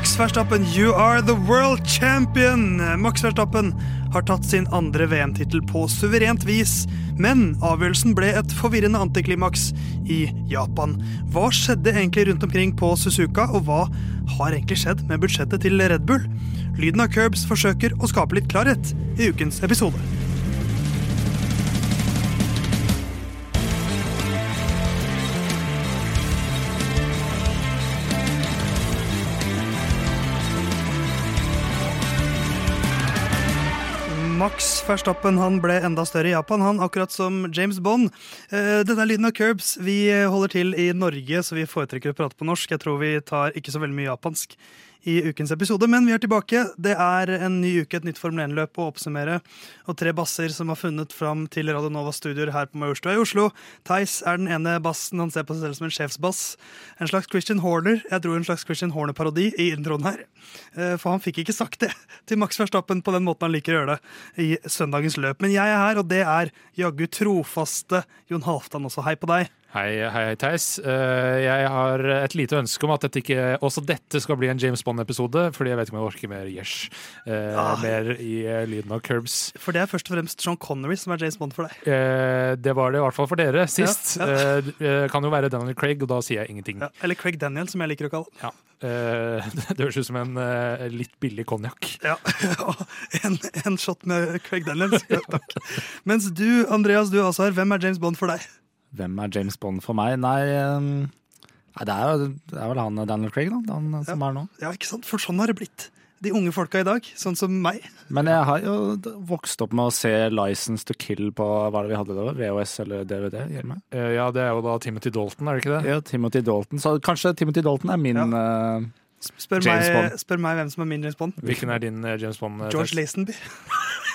Max Verstappen, you are the world champion! Max Verstappen har tatt sin andre VM-tittel på suverent vis, men avgjørelsen ble et forvirrende antiklimaks i Japan. Hva skjedde egentlig rundt omkring på Suzuka, og hva har egentlig skjedd med budsjettet til Red Bull? Lyden av Curbs forsøker å skape litt klarhet i ukens episode. Max Verstappen han ble enda større i Japan, han, akkurat som James Bond. Eh, dette er lyden av Curbs. Vi holder til i Norge, så vi foretrekker å prate på norsk. Jeg tror vi tar ikke så veldig mye japansk i ukens episode, men vi er tilbake. Det er en ny uke, et nytt Formel 1-løp å oppsummere, og tre basser som har funnet fram til Radio Nova studioer her på Majorstua i Oslo. Theis er den ene bassen, han ser på seg selv som en sjefsbass. En slags Christian Horner, jeg tror en slags Christian Horner-parodi i introen her. Eh, For han fikk ikke sagt det til Max Verstappen på den måten han liker å gjøre det i søndagens løp. Men jeg er her, og det er jaggu trofaste Jon Halvdan også. Hei på deg. Hei, hei, hei, Theis. Eh, Jeg har et lite ønske om at dette ikke, også dette skal bli en James Bond-episode, fordi jeg vet ikke om jeg orker mer Yesh. Eh, Ah. Mer i eh, lyden av Curbs. For det er først og fremst Sean Connery som er James Bond for deg. Det var det i hvert fall for dere sist. Ja, Det kan jo være Daniel Craig, og da sier jeg ingenting. Ja, eller Craig Daniel, som jeg liker å kalle. Ja. Det høres ut som en litt billig konjakk. Ja, en, en shot med Craig Daniels. Ja, takk. Mens du, Andreas, du også her. Hvem er James Bond for deg? Hvem er James Bond for meg? Nei, um, nei det, er jo, det er vel han Daniel Craig, da. Han som er nå. Ja, ikke sant? For sånn har det blitt. De unge folka i dag, sånn som meg. Men jeg har jo vokst opp med å se License to Kill på hva er det vi hadde da? VHS eller DVD hjemme. Eh, Ja, det er jo da Timothy Dalton, er det ikke det? Ja, Timothy Dalton. Så kanskje Timothy Dalton er min eh, Spør James meg, Bond. spør meg hvem som er min James Bond. Hvilken er din eh, James Bond? eh, George? Lazenby.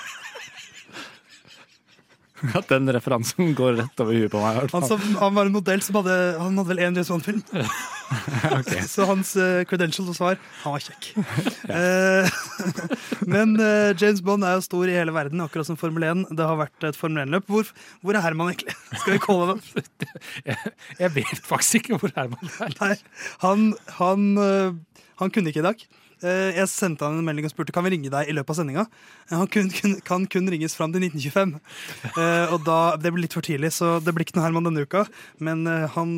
At den referansen går rett over huet på meg. Han, som, han var en modell som hadde Han hadde vel én James Bond-film. Så hans uh, credentials var han var kjekk. Eh, men uh, James Bond er jo stor i hele verden, akkurat som Formel 1. Det har vært et Formel 1-løp. Hvor, hvor er Herman egentlig? Skal vi calle ham? Jeg vet faktisk ikke hvor Herman er. Nei, han, han, han kunne ikke i dag. Eh, Jeg sendte han en melding og spurte kan vi ringe deg i løpet av sendinga. Eh, Han kun, kun, kan kun ringes fram til 1925. Eh, Og da, Det ble litt for tidlig, så det blir ikke noe Herman denne uka. Men han,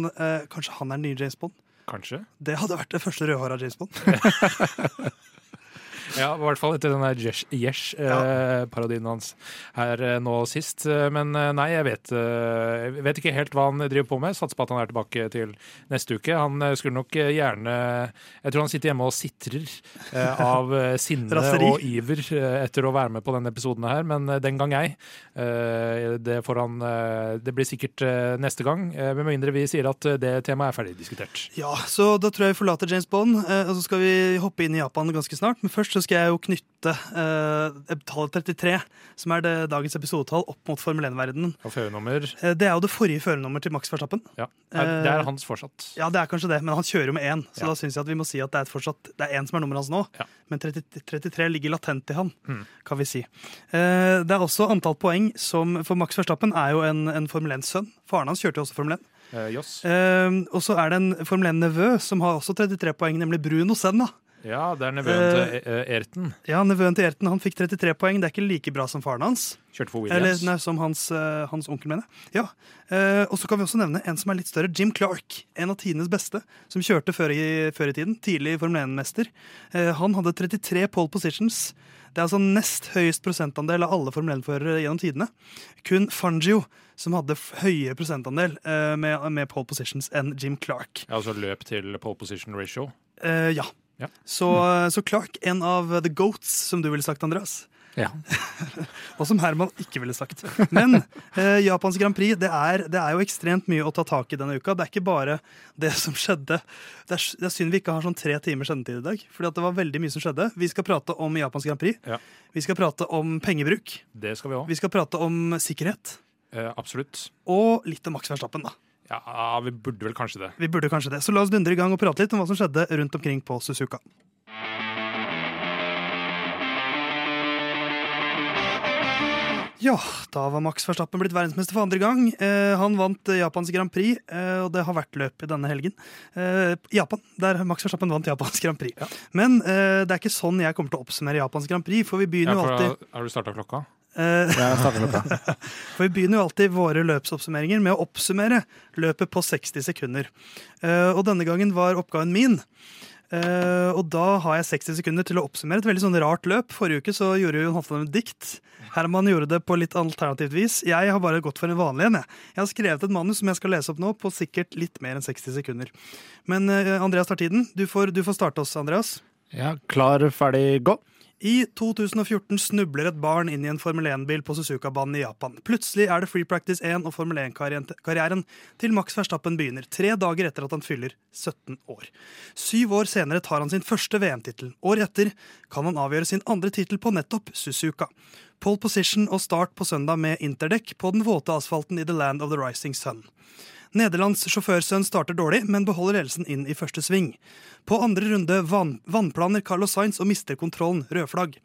kanskje han er den nye James Bond? Kanskje. Det hadde vært det første rødhåra James Bond. Ja, i hvert fall etter den der Yesh-parodien hans her eh, nå sist. Eh, Men eh, nei, jeg vet, eh, jeg vet ikke helt hva han driver på med. Satser på at han er tilbake til neste uke. Han eh, skulle nok eh, gjerne Jeg tror han sitter hjemme og sitrer eh, av eh, sinne og iver eh, etter å være med på denne episoden her, men eh, den gang ei. Eh, Det får han eh, Det blir sikkert eh, neste gang, eh, med mindre vi sier at eh, det temaet er ferdig diskutert. Ja, så da tror jeg vi forlater James Bond, eh, og så skal vi hoppe inn i Japan ganske snart. Men først så skal jeg jo knytte eh, tallet 33, som er det dagens episodetall, opp mot Formel 1-verdenen. Og førernummer Eh, Det er jo det forrige førernummer til Max Verstappen. ja. Det er hans fortsatt. Ja, det er kanskje det, men han kjører jo med én, så Ja. da syns jeg at vi må si at det er et fortsatt Det er én som er nummeret hans nå, Ja. men 30, 33 ligger latent i han, Mm. kan vi si. Eh, det er også antall poeng som For Max Verstappen er jo en, en Formel 1-sønn. Faren hans kjørte jo også Formel 1. Eh. Eh, og så er det en Formel 1-nevø som har også 33 poeng, nemlig Bruno Senna. Ja, det er nevøen til eh, Erten. Ja, Nevøen til Erten han fikk 33 poeng. Det er ikke like bra som faren hans. Kjørte for Eller Williams. nei, som hans, eh, hans onkel, mener jeg. Ja. Eh, og så kan vi også nevne en som er litt større. Jim Clark. En av tidenes beste. Som kjørte før i, før i tiden. Tidlig Formel 1-mester. Eh, han hadde 33 pole positions. Det er altså nest høyest prosentandel av alle Formel 1-førere gjennom tidene. Kun Fangio som hadde høyere prosentandel eh, med, med pole positions enn Jim Clark. Ja, altså løp til pole position ratio. Eh, ja. Ja. Så, så Clark, en av the goats, som du ville sagt, Andreas. Ja. Og som Herman ikke ville sagt. Men eh, Japans Grand Prix det er, det er jo ekstremt mye å ta tak i denne uka. Det er ikke bare det som skjedde. Det er, det er synd vi ikke har sånn tre timers sendetid i dag. Fordi at det var veldig mye som skjedde. Vi skal prate om Japans Grand Prix. Ja. Vi skal prate om pengebruk. Det skal vi også. Vi skal prate om sikkerhet. Eh, absolutt. Og litt om Max Verstappen, da. Ja, vi burde vel kanskje det. Vi burde kanskje det. Så la oss dundre i gang og prate litt om hva som skjedde rundt omkring på Suzuka. Ja, da var Max Verstappen blitt verdensmester for andre gang. Eh, han vant Japans Grand Prix, eh, og det har vært løp i denne helgen. Eh, Japan, der Max Verstappen vant Japans Grand Prix. Ja. Men eh, det er ikke sånn jeg kommer til å oppsummere Japans Grand Prix, for vi begynner jo ja, alltid har du starta klokka? Eh. For vi begynner jo alltid våre løpsoppsummeringer med å oppsummere løpet på 60 sekunder. Eh, og denne gangen var oppgaven min. Eh, og da har jeg 60 sekunder til å oppsummere et veldig sånn rart løp. Forrige uke så gjorde Jon Hofland et dikt. Herman gjorde det på litt alternativt vis. Jeg har bare gått for en vanlig en. Jeg. jeg har skrevet et manus som jeg skal lese opp nå, på sikkert litt mer enn 60 sekunder. Men Andreas tar tiden. Du får, du får starte oss, Andreas. Ja, klar, ferdig, gå. I 2014 snubler et barn inn i en Formel 1-bil på Suzuka-banen i Japan. Plutselig er det Free Practice 1 og Formel 1-karrieren til Max Verstappen begynner, tre dager etter at han fyller 17 år. Syv år senere tar han sin første VM-tittel. Året etter kan han avgjøre sin andre tittel på nettopp Suzuka. Pole position og start på søndag med interdekk på den våte asfalten i The Land of the Rising Sun. Nederlands sjåførsønn starter dårlig, men beholder ledelsen inn i første sving. På andre runde van vannplaner Carlos Sainz og mister kontrollen, rødflagg.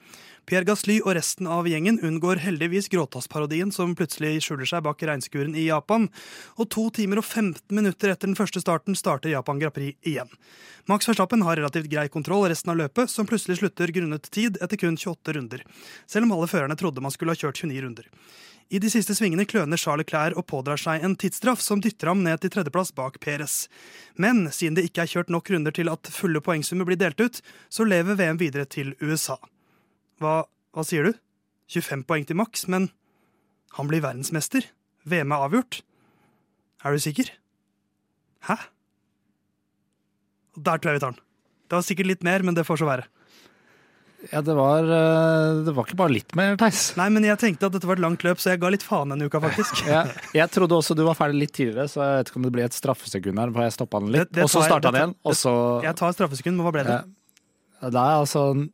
Pierre Gasly og resten av gjengen unngår heldigvis gråtassparodien som plutselig skjuler seg bak regnskuren i Japan, og to timer og 15 minutter etter den første starten starter Japan Grand Prix igjen. Max Verstappen har relativt grei kontroll resten av løpet, som plutselig slutter grunnet tid etter kun 28 runder, selv om alle førerne trodde man skulle ha kjørt 29 runder. I de siste svingene kløner Charles Clair og pådrar seg en tidsstraff som dytter ham ned til tredjeplass bak Perez. Men siden det ikke er kjørt nok runder til at fulle poengsummer blir delt ut, så lever VM videre til USA. Hva, hva sier du? 25 poeng til maks, men han blir verdensmester. VM er avgjort. Er du sikker? Hæ? Der tror jeg vi tar den. Det var sikkert litt mer, men det får så være. Ja, det var, eh, det var ikke bare litt mer, Theis. Nei, men jeg tenkte at dette var et langt løp, så jeg ga litt faen denne uka, faktisk. Jeg, jeg trodde også du var ferdig litt tidligere, så jeg vet ikke om det blir et straffesekund her. For jeg stoppa den litt, Det- det og så tar starta den igjen. Og så Jeg tar straffesekund, men hva ble det? Ja, Det er altså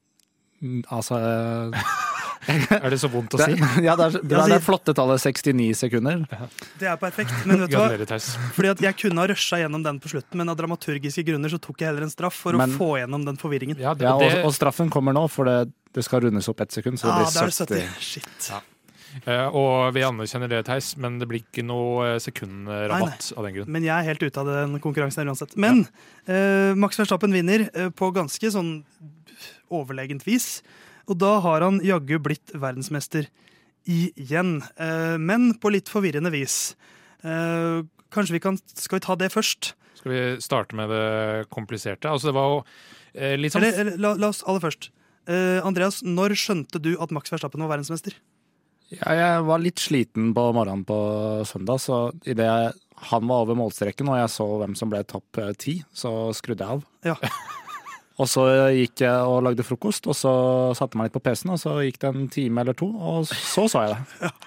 Altså eh, Er det så vondt å det, si? Ja, det er, det Ja, er si- det flotte tallet 69 sekunder. Det er perfekt. Men vet du hva? Fordi at jeg kunne ha rusha gjennom den på slutten, men av dramaturgiske grunner så tok jeg heller en straff for Men- å få gjennom den forvirringen. Ja, det, Ja, og, og straffen kommer nå, for det, det skal rundes opp ett sekund. Så det Ah, blir det er 70. 70. Shit. Ja. Uh, og vi anerkjenner det, Theis, men det blir ikke noe eh, sekundrabatt av den grunn. Men jeg er helt ute av den konkurransen her uansett. Men eh, Max Verstappen vinner uh, på ganske sånn overlegent vis. Og da har han jaggu blitt verdensmester igjen. Eh, men på litt forvirrende vis. Eh, kanskje vi kan Skal vi ta det først? Skal vi starte med det kompliserte? Altså, det var jo eh, litt sånn Eller, eller la, la oss aller først. Eh, Andreas, når skjønte du at Max Verstappen var verdensmester? Ja, jeg var litt sliten på morgenen på søndag, så idet han var over målstreken og jeg så hvem som ble topp ti, så skrudde jeg av. Ja. og så gikk jeg og lagde frokost, og så satte jeg meg litt på PC-en, og så gikk det en time eller to, og så sa jeg det.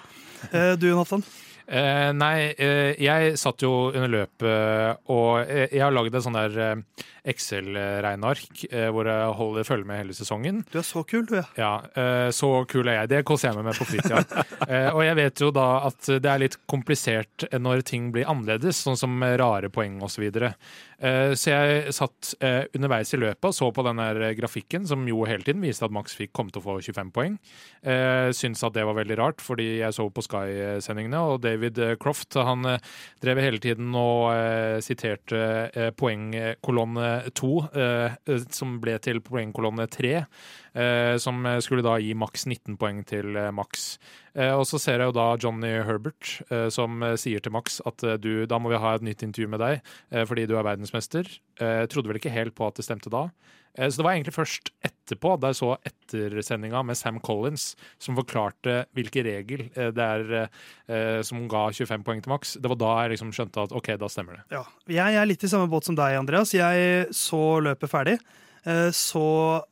Ja. du, Jonathan? Eh, nei, eh, jeg satt jo under løpet, og eh, jeg har lagd et sånn der eh, Excel-regneark eh, hvor jeg holder følge med hele sesongen. Du er så kul, du, ja. Ja, eh, så kul er jeg. Det koser jeg meg med på fritida. Eh, og jeg vet jo da at det er litt komplisert når ting blir annerledes, sånn som rare poeng osv. Så, videre. Eh, så jeg satt eh, underveis i løpet og så på den grafikken som jo hele tiden viste at Max fikk kom til å få 25 poeng. Eh, Syns at det var veldig rart, fordi jeg så på Sky-sendingene, og David eh, Croft han eh, drev hele tiden og eh, siterte eh, poengkolonne to, eh, eh, som ble til poengkolonne tre. Eh, som skulle da gi maks 19 poeng til eh, Max. Eh, og så ser jeg jo da Johnny Herbert som sier til Max at du, da må vi ha et nytt intervju med deg fordi du er verdensmester. Eh, trodde vel ikke helt på at det stemte da. Så det var egentlig først etterpå, jeg så ettersendinga med Sam Collins, som forklarte hvilken regel det er som ga 25 poeng til Max. Det var da jeg liksom skjønte at OK, da stemmer det. Ja. Jeg er litt i samme båt som deg, Andreas. Jeg så løpet ferdig. Eh, Så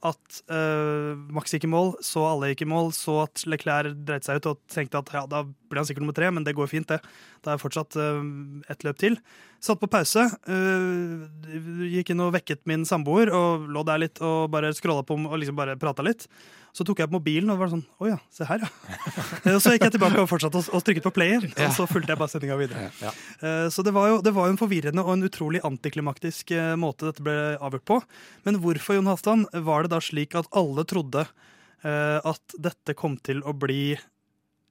at uh, Max gikk i mål, så alle gikk i mål, så at Leclerc dreit seg ut og tenkte at ja, da blir han sikkert nummer tre, men det går fint, det. Da er fortsatt uh, ett løp til. Satt på pause. eh, gikk inn og vekket min samboer og lå der litt og bare scrolla på og liksom bare prata litt. Så tok jeg opp mobilen og var sånn Å ja, se her, ja. Eh, så gikk jeg tilbake og fortsatte å, å trykket på player, og så fulgte jeg bare sendinga videre. Ja. Eh, Så det var, jo, det var jo en forvirrende og en utrolig antiklimaktisk eh, måte dette ble avgjort på. Men hvorfor Jon Halvdan, var det da slik at alle trodde at dette kom til å bli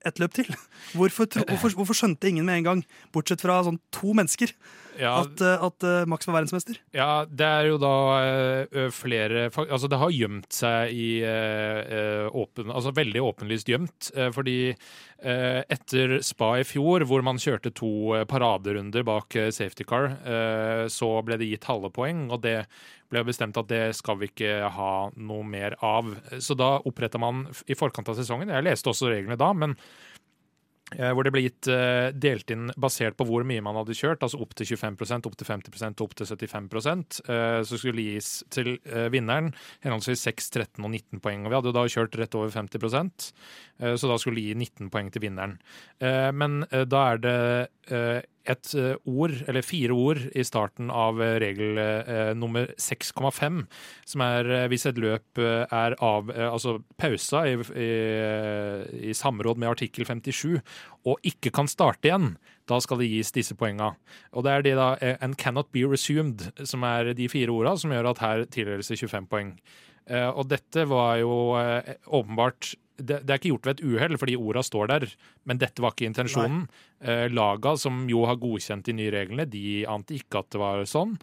et løp til. Hvorfor, tro, hvorfor, hvorfor skjønte ingen med en gang, bortsett fra sånn to mennesker, Ja, at, eh, at eh, Max var verdensmester? Ja, det er jo da eh, flere Altså, det har gjemt seg i åpen Altså veldig åpenlyst gjemt. fordi etter Spa i fjor, hvor man kjørte to eh, paraderunder bak eh, safety car, eh, så ble det gitt halve poeng, og det ble bestemt at det skal vi ikke ha noe mer av. Så da oppretta man i forkant av sesongen Jeg leste også reglene da, men Eh, Hvor det ble gitt eh, delt inn basert på hvor mye man hadde kjørt, altså opp til 25% opp til 50 og opp til 75 eh, Så skulle gis til eh, vinneren henholdsvis 6, 13 og 19 poeng. Og vi hadde jo da kjørt rett over 50 eh, så da skulle det gi 19 poeng til vinneren. Eh, Men eh, da er det eh, et eh, ord, eller fire ord, i starten av eh, regel eh, nummer 6,5, som er eh, hvis et løp er av, eh, altså pausa i, i, i samråd med artikkel 57, og ikke kan starte igjen, da skal det gis disse poenga. Og det er det da and cannot be resumed, som er de fire orda som gjør at her tildeles det 25 poeng. Eh, Og dette var jo åpenbart det, det er ikke gjort ved et uhell, fordi orda står der, men dette var ikke intensjonen. Eh, laga, som jo har godkjent de nye reglene, de ante ikke at det var sånn.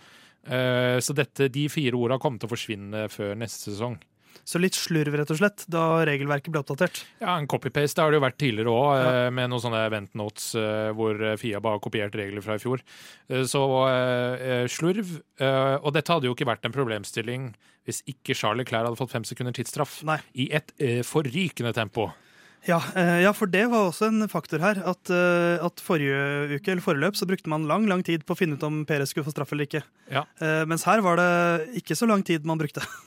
Eh, så dette, de fire orda kommer til å forsvinne før neste sesong. Så litt slurv, rett og slett, da regelverket ble oppdatert. Ja, en copy-paste har det jo vært tidligere òg, med noen sånne event notes eh, hvor Fia bare har kopiert regler fra i fjor. Eh, Så eh, slurv. eh, Og dette hadde jo ikke vært en problemstilling hvis ikke Charlie Clair hadde fått fem sekunder tidsstraff Nei. i et eh, forrykende tempo. Ja, eh, ja, for det var også en faktor her. At, eh, at forrige uke eller foreløp så brukte man lang lang tid på å finne ut om Perez skulle få straff eller ikke. Ja. Eh, Mens her var det ikke så lang tid man brukte.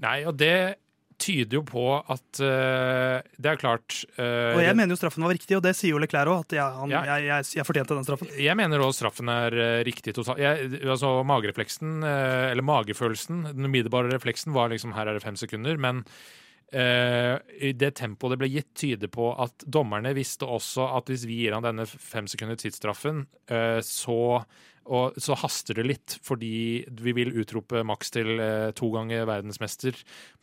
Nei, og det tyder jo på at uh, det er klart uh, Og jeg mener jo straffen var riktig, og det sier jo Leclerc òg. At jeg, han, Ja. jeg, jeg, jeg fortjente den straffen. Jeg mener også straffen er uh, riktig totalt. Altså Magerefleksen, eller magefølelsen, den umiddelbare refleksen var liksom her er det fem sekunder, men i det tempoet det ble gitt, tyder på at dommerne visste også at hvis vi gir han denne fem sekunder tidsstraffen, så og så haster det litt, fordi vi vil utrope Max til eh, to ganger verdensmester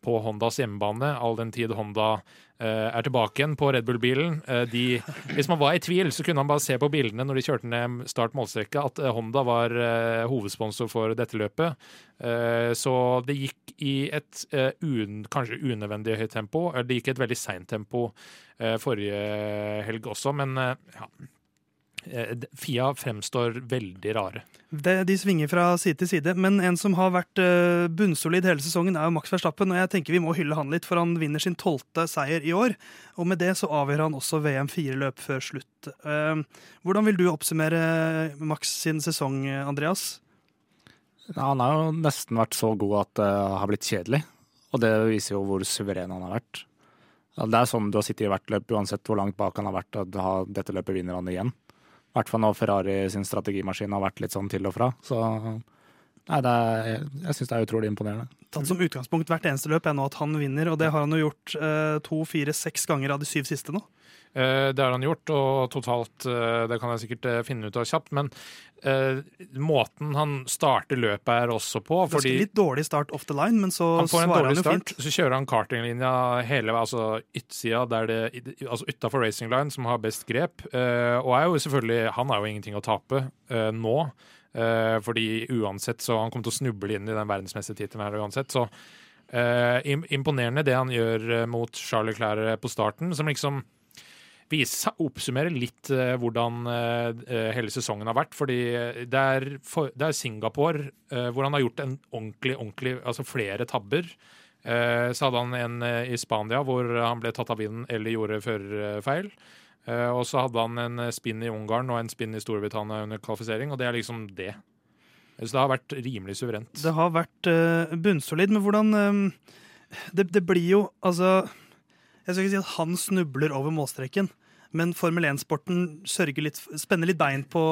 på Hondas hjemmebane, all den tid Honda eh, er tilbake igjen på Red Bull-bilen. Eh, hvis man var i tvil, så kunne man bare se på bildene når de kjørte ned start målstreka, at eh, Honda var eh, hovedsponsor for dette løpet. Eh, så det gikk i et un, kanskje unødvendig høyt tempo. Det gikk i et veldig seint tempo forrige helg også, men ja. Eh, Fia fremstår veldig rare. Det, de svinger fra side til side, men en som har vært eh, bunnsolid hele sesongen, er jo Max Verstappen. Og jeg tenker vi må hylle han litt, for han vinner sin tolvte seier i år. Og med det så avgjør han også VM fire løp før slutt. Eh, hvordan vil du oppsummere Max sin sesong, Andreas? Ja, han har jo nesten vært så god at det har blitt kjedelig. Og det viser jo hvor suveren han har vært. Det er sånn du har sittet i hvert løp, uansett hvor langt bak han har vært. At dette løpet vinner han igjen. I hvert fall når Ferrari sin strategimaskin har vært litt sånn til og fra. Så nei, er, jeg syns det er utrolig imponerende. Tatt som utgangspunkt hvert eneste løp er nå at han vinner, og det har han jo gjort eh, to, fire, seks ganger av de syv siste nå. Eh, Det har han gjort, og totalt eh, Det kan jeg sikkert eh, finne ut av kjapt. Men måten han starter løpet er også på fordi litt dårlig start off the line, men så han får en svarer han dårlig jo start, fint. så kjører han kartinglinja hele veien, altså yttsida, der det, altså utafor racing line, som har best grep. og er jo selvfølgelig Han har jo ingenting å tape nå. fordi uansett så Han kommer til å snuble inn i den verdensmestertittelen her uansett. Så imponerende det han gjør mot Charlie Claire på starten, som liksom vise, oppsummere litt eh, hvordan eh, hele sesongen har vært. Fordi det er, for, det er Singapore eh, hvor han har gjort en ordentlig, ordentlig, altså flere tabber. Eh, så hadde han en eh, i Spania hvor han ble tatt av vinden eller gjorde førerfeil. Eh, og så hadde han en spinn i Ungarn og en spinn i Storbritannia under kvalifisering, og det er liksom det. Så det har vært rimelig suverent. Det har vært eh, bunnsolid, men hvordan eh, det, det blir jo altså Jeg skal ikke si at han snubler over målstreken, men Formel 1-sporten spenner litt bein på,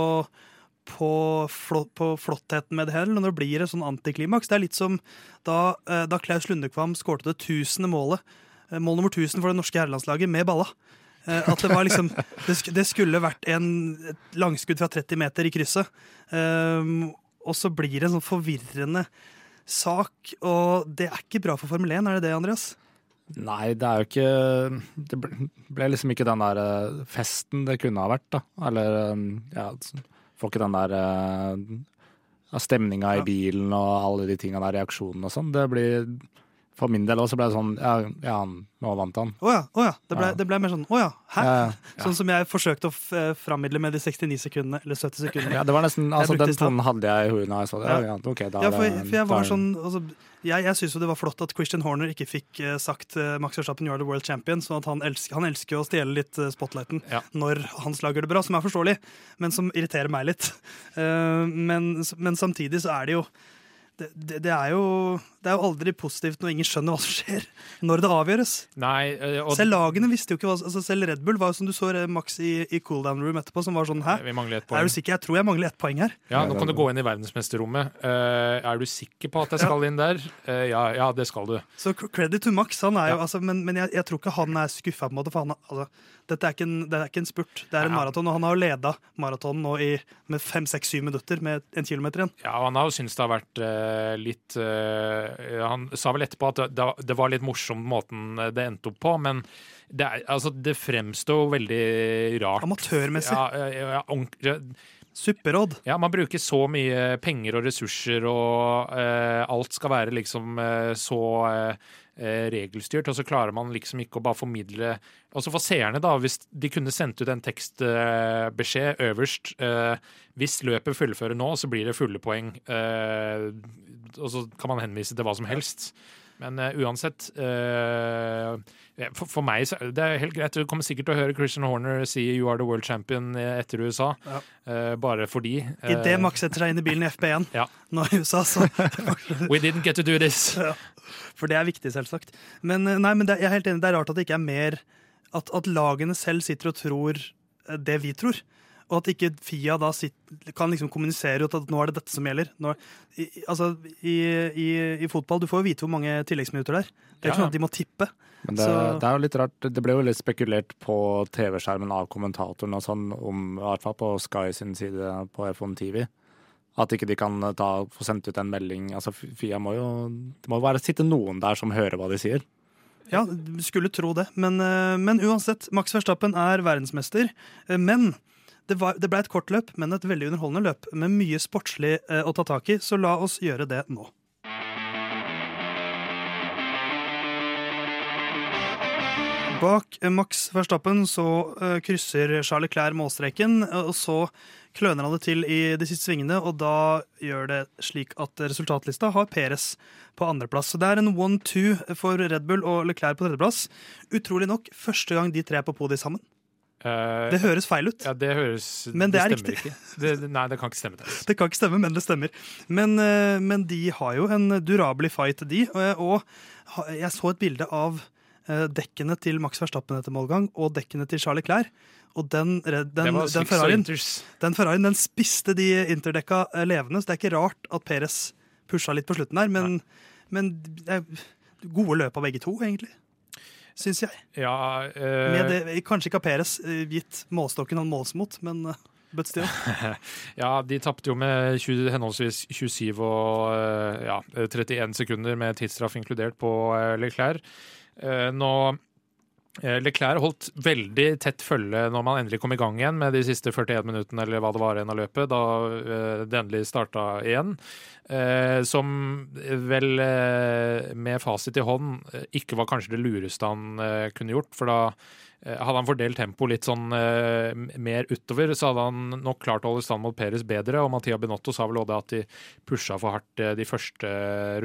på, flott, på flottheten med det hele når det blir et sånn antiklimaks. Det er litt som da, eh, da Klaus Lundekvam skårte det tusende målet, eh, mål nummer 1000 for det norske herrelandslaget, med balla. Eh, At det var liksom det skulle vært en, et langskudd fra 30 meter i krysset. Um, og så blir det en sånn forvirrende sak, og det er ikke bra for Formel 1, er det det, Andreas? Nei, det er jo ikke Det ble, liksom ikke den der eh, festen det kunne ha vært, da. Eller eh, ja, får ikke den der uh, stemninga i bilen og alle de tinga der, reaksjonene og sånn. Det blir For min del også ble det sånn Ja, ja nå vant han. Å ja. oh ja. Det ble, det ble mer sånn å ja, hæ? Ja, Sånn som jeg forsøkte å f eh, frammidle med de 69 sekundene, eller 70 sekundene. ja, det var nesten Altså, den tonen hadde jeg i hodet da jeg så det. Ja, ja, da Ja, for, for jeg var sånn altså, Jeg, jeg syns jo det var flott at Christian Horner ikke fikk eh, sagt eh, Max Verstappen you are the world champion. Sånn at han elsker, han elsker å stjele litt eh, spotlighten Ja. når hans lag gjør det bra, som er forståelig, men som irriterer meg litt. Men, men samtidig så er det jo det, det, det, er jo det er jo aldri positivt når ingen skjønner hva som skjer, når det avgjøres. Nei, og Selv lagene visste jo ikke hva altså Selv Red Bull var jo som du så eh, Max i, i cooldown room etterpå, som var sånn Hæ? vi mangler et Er du sikker? Jeg tror jeg mangler ett poeng her. Ja, nå kan du gå inn i verdensmesterrommet. Uh, er du sikker på at jeg skal inn der? Uh, ja, ja, det skal du. Så credit to Max, han er jo, Ja. altså, men, men jeg, jeg tror ikke han er skuffa, på en måte, for han, altså, dette er ikke, en, det er ikke en spurt, det er en Ja. maraton, og han har jo leda maratonen nå i, med fem, seks, syv minutter med en kilometer igjen. Ja, og Han har jo syntes det har vært eh, litt eh, Han sa vel etterpå at det, det var litt morsom måten det endte opp på, men det, er, altså, det fremstår veldig rart. Amatørmessig. Ja, ja, Supperåd. ja, man bruker så mye penger og ressurser, og eh, alt skal være liksom eh, så eh, regelstyrt, og så klarer man liksom ikke å bare formidle Altså for seerne, da, hvis de kunne sendt ut en tekstbeskjed øverst Hvis løpet fullfører nå, så blir det fulle poeng. og så kan man henvise til hva som helst. Men uh, uansett uh, for, for meg så det er helt greit. Du kommer sikkert til å høre Christian Horner si 'you are the world champion' etter USA. Ja. Uh, bare fordi. Idet eh, Max setter seg inn i bilen i FP1 Ja. nå i USA, så We didn't get to do this. For det er viktig, selvsagt. Men, eh, nei, men det, jeg er helt enig, det er rart at det ikke er mer At, at lagene selv sitter og tror eh, det vi tror. Og at ikke Fia da sitt, kan liksom kommunisere ut at nå er det dette som gjelder. Nå, i, altså, i, i, I fotball du får jo vite hvor mange tilleggsminutter det er. Det er Ja, ikke sånn at de må tippe. Men det, Så- det er jo litt rart. Det ble jo litt spekulert på TV-skjermen av kommentatoren og sånn, om, i hvert fall på Sky sin side på F1 TV. At ikke de kan ta, få sendt ut en melding. Altså, Fia må jo Det må jo være sitte noen der som hører hva de sier. Ja, skulle tro det. Men, eh, men uansett, Max Verstappen er verdensmester. Eh, Men det, det ble et kort løp, men et veldig underholdende løp med mye sportslig eh, å ta tak i, så la oss gjøre det nå. Bak eh, Max Verstappen så uh, krysser Charles Leclerc målstreken, og så kløner han det til i de siste svingene, og da gjør det slik at resultatlista har Perez på andreplass. Så det er en one-two for Red Bull og Leclerc på tredjeplass. Utrolig nok første gang de tre er på podiet sammen. Eh, Det høres feil ut. ja, det høres Men det er stemmer riktig. Ikke. Det, det- nei, det kan ikke stemme. Det. Det kan ikke stemme, men det stemmer. Men, uh, men de har jo en durabelig fight, de. eh, Og jeg så et bilde av uh, dekkene til Max Verstappen etter målgang og dekkene til Charlie Clair. Og den, den, den, Ferrarien, den Ferrarien den spiste de interdekka levende, så det er ikke rart at Perez pusha litt på slutten der. Men, men det gode løp av begge to, egentlig. Syns jeg. Ja, eh, Med det, kanskje ikke av Perez, eh, gitt målstokken han måles mot, men eh, but still. ja, de tapte jo med 20, henholdsvis 27 og eh, ja, 31 sekunder med tidsstraff inkludert på Leclerc. Nå Leclerc holdt veldig tett følge når man endelig kom i gang igjen med de siste 41 minuttene eller hva det var igjen av løpet, da eh, det endelig starta igjen. Eh, som vel eh, med fasit i hånd eh, ikke var kanskje det lureste han eh, kunne gjort. For da eh, hadde han fordelt tempo litt sånn eh, mer utover, så hadde han nok klart å holde stand mot Peres bedre. Og Mattia Benotto sa vel også det at de pusha for hardt eh, de første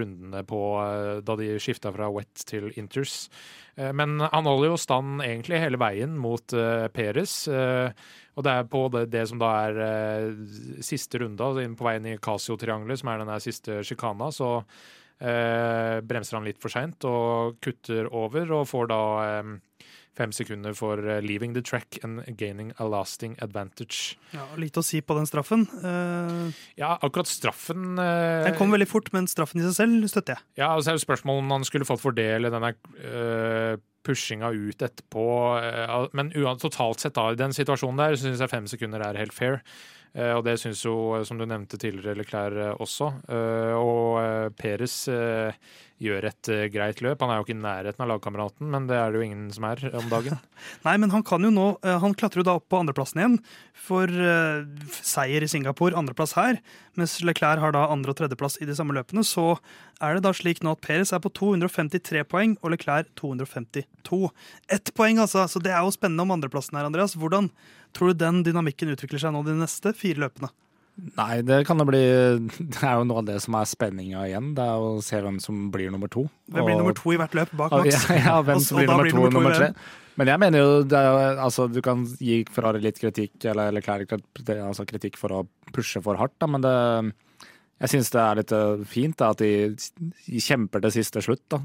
rundene på eh, da de skifta fra wet til inters. Eh, Men han holder jo stand egentlig hele veien mot eh, Peres. eh, og det er på det, det som da er eh, siste runde, altså på veien i Casio-triangelet, som er den der siste sjikana, så eh, bremser han litt for seint og kutter over, og får da eh, fem sekunder for eh, leaving the track and gaining a lasting advantage. Ja, Lite å si på den straffen. Uh, Ja, akkurat straffen uh, Den kom veldig fort, men straffen i seg selv støtter jeg. Ja, og så er det spørsmålet om han skulle fått for det, eller denne uh, pushinga ut etterpå. men totalt sett, da, i den situasjonen der, syns jeg fem sekunder er helt fair. Eh, og det syns jo, som du nevnte tidligere, Leclerc også. Eh, og Peres gjør et greit løp. Han er jo ikke i nærheten av lagkameraten, men det er det jo ingen som er om dagen. Nei, men han kan jo nå Han klatrer jo da opp på andreplassen igjen for seier i Singapore, andreplass her. Mens Leclerc har da andre- og tredjeplass i de samme løpene. Så er det da slik nå at Peres er på 253 poeng og Leclerc 252. Ett poeng, altså. Så det er jo spennende om andreplassen her, Andreas. Hvordan tror du den dynamikken utvikler seg nå de neste fire løpene? Nei, det kan det bli Det er jo noe av det som er spenninga igjen. Det er å se hvem som blir nummer to. Hvem blir og, nummer to i hvert løp bak Max? Ja, ja hvem som blir, nummer blir nummer to og nummer tre. Men jeg mener jo er, altså, Du kan gi Ferrari litt kritikk, eller, eller klær, altså, kritikk for å pushe for hardt, da, men det, jeg syns det er litt eh, fint da, at de, kjemper til siste slutt. Da.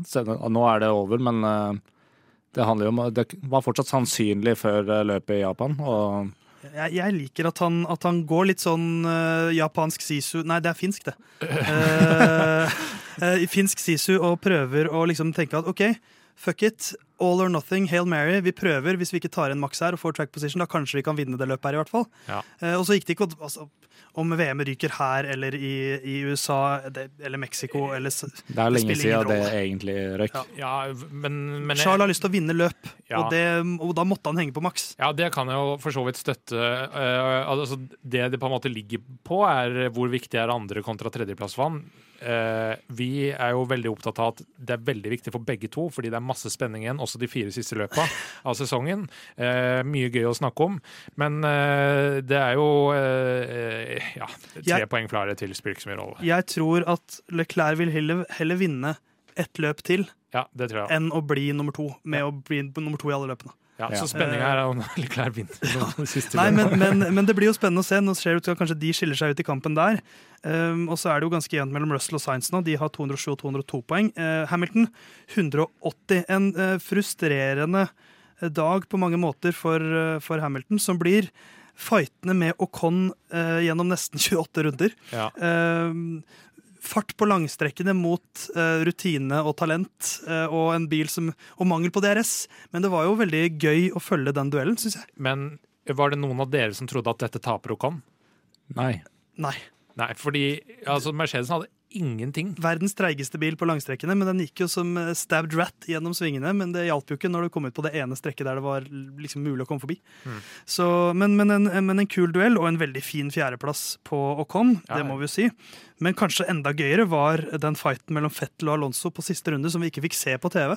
Nå er det over, men uh, det om Det var fortsatt sannsynlig før eh, løpet i Japan. og jeg, jeg, liker at han, at han, går litt sånn uh, japansk sisu Nei, det er finsk, det. Uh, uh, finsk sisu og prøver å liksom tenke at OK, fuck it. All or nothing, Hail Mary. Vi prøver. Hvis vi ikke tar en maks her og får track position, da kanskje vi kan vinne det løpet her, i hvert fall. Ja. og så gikk det ikke altså, om VM ryker her eller i, i USA eller Mexico eller Det er lenge siden det egentlig røyk. Ja. ja men, men Charles har lyst til å vinne løp, ja. og, det, og, da måtte han henge på maks. Ja, det kan jeg jo for så vidt støtte. Uh, altså, det det på en måte ligger på, er hvor viktig er andre kontra tredjeplass for han. Uh, vi er jo veldig opptatt av at det er veldig viktig for begge to, fordi det er masse spenning igjen, også de fire siste løpa av sesongen. Uh, mye gøy å snakke om. Men uh, det er jo ja, tre jeg, poeng flere til spiller ikke så mye rolle. Jeg tror at Leclerc vil heller, heller vinne ett løp til ja, enn å bli nummer to, med ja. å bli nummer to i alle løpene. Ja, Så spenninga er om Leclerc vinner. Nei, men, men, men, det blir jo spennende å se. Nå ser det ut kanskje de skiller seg ut i kampen der. Um, og så er det jo ganske jevnt mellom Russell og Science nå. De har 207 og 202 poeng. Uh, Hamilton 180. En uh, frustrerende eh, dag på mange måter for, uh, for Hamilton, som blir fightende med Ocon gjennom nesten 28 runder. Ja. Uh, fart på langstrekkene mot uh, rutine og talent uh, og en bil som, og mangel på DRS. Men det var jo veldig gøy å følge den duellen, syns jeg. Men var det noen av dere som trodde at dette taper Ocon? Nei. Nei. Nei, fordi altså, Mercedes hadde ingenting. Verdens treigeste bil på langstrekkene, men den gikk jo som eh, stabbed rat gjennom svingene. Men det hjalp jo ikke når du kom ut på det ene strekket der det var liksom mulig å komme forbi. Mm. Så, men, men, en, men, en, kul duell og en veldig fin fjerdeplass på Ocon, ja, det må vi jo si. Men kanskje enda gøyere var den fighten mellom Fettel og Alonso på siste runde, som vi ikke fikk se på TV.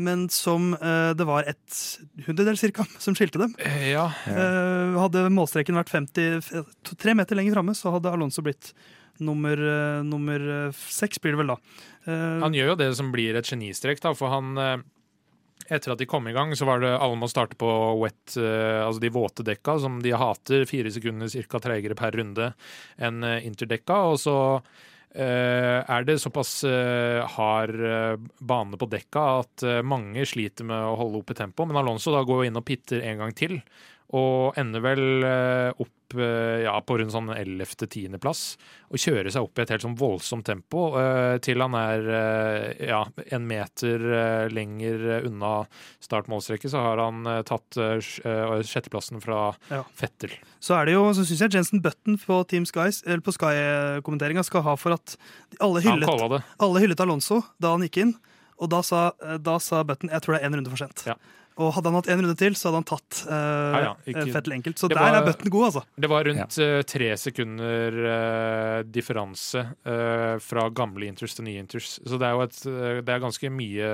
Men som uh, det var et hundredel cirka som skilte dem. Ja, ja. Uh, hadde målstreken vært 50, tre meter lenger framme, så hadde Alonso blitt nummer, uh, nummer seks, blir det vel da. han gjør jo det som blir et genistrek, da, for han etter at de kom i gang, så var det alle må starte på wet, altså de våte dekka, som de hater. Fire sekunder ca. treigere per runde enn interdekka. Og så Eh, er det såpass eh, hard eh, bane på dekka at mange sliter med å holde oppe tempoet. Men Alonso da går inn og pitter en gang til, og ender vel opp Eh, ja, på rundt sånn 11.-10.-plass og kjører seg opp i et helt sånn voldsomt tempo uh, til han er ja, en meter lenger unna startmålstreket, så har han tatt sjetteplassen fra ja. Fettel. Så er det jo, så syns jeg Jensen Button på Team Skies, eller på Sky-kommenteringa skal ha for at alle hyllet, alle hyllet Alonso da han gikk inn. Og da sa, da sa Button jeg tror det er én runde for sent. Ja. Og hadde han hatt én runde til, så hadde han tatt uh, ja, ja, ikke, Fettel enkelt. Så der var, er bøtten god, altså. Det var rundt ja. uh, tre sekunder uh, differanse fra gamle inters til nye inters. Så det er jo et, det er ganske mye,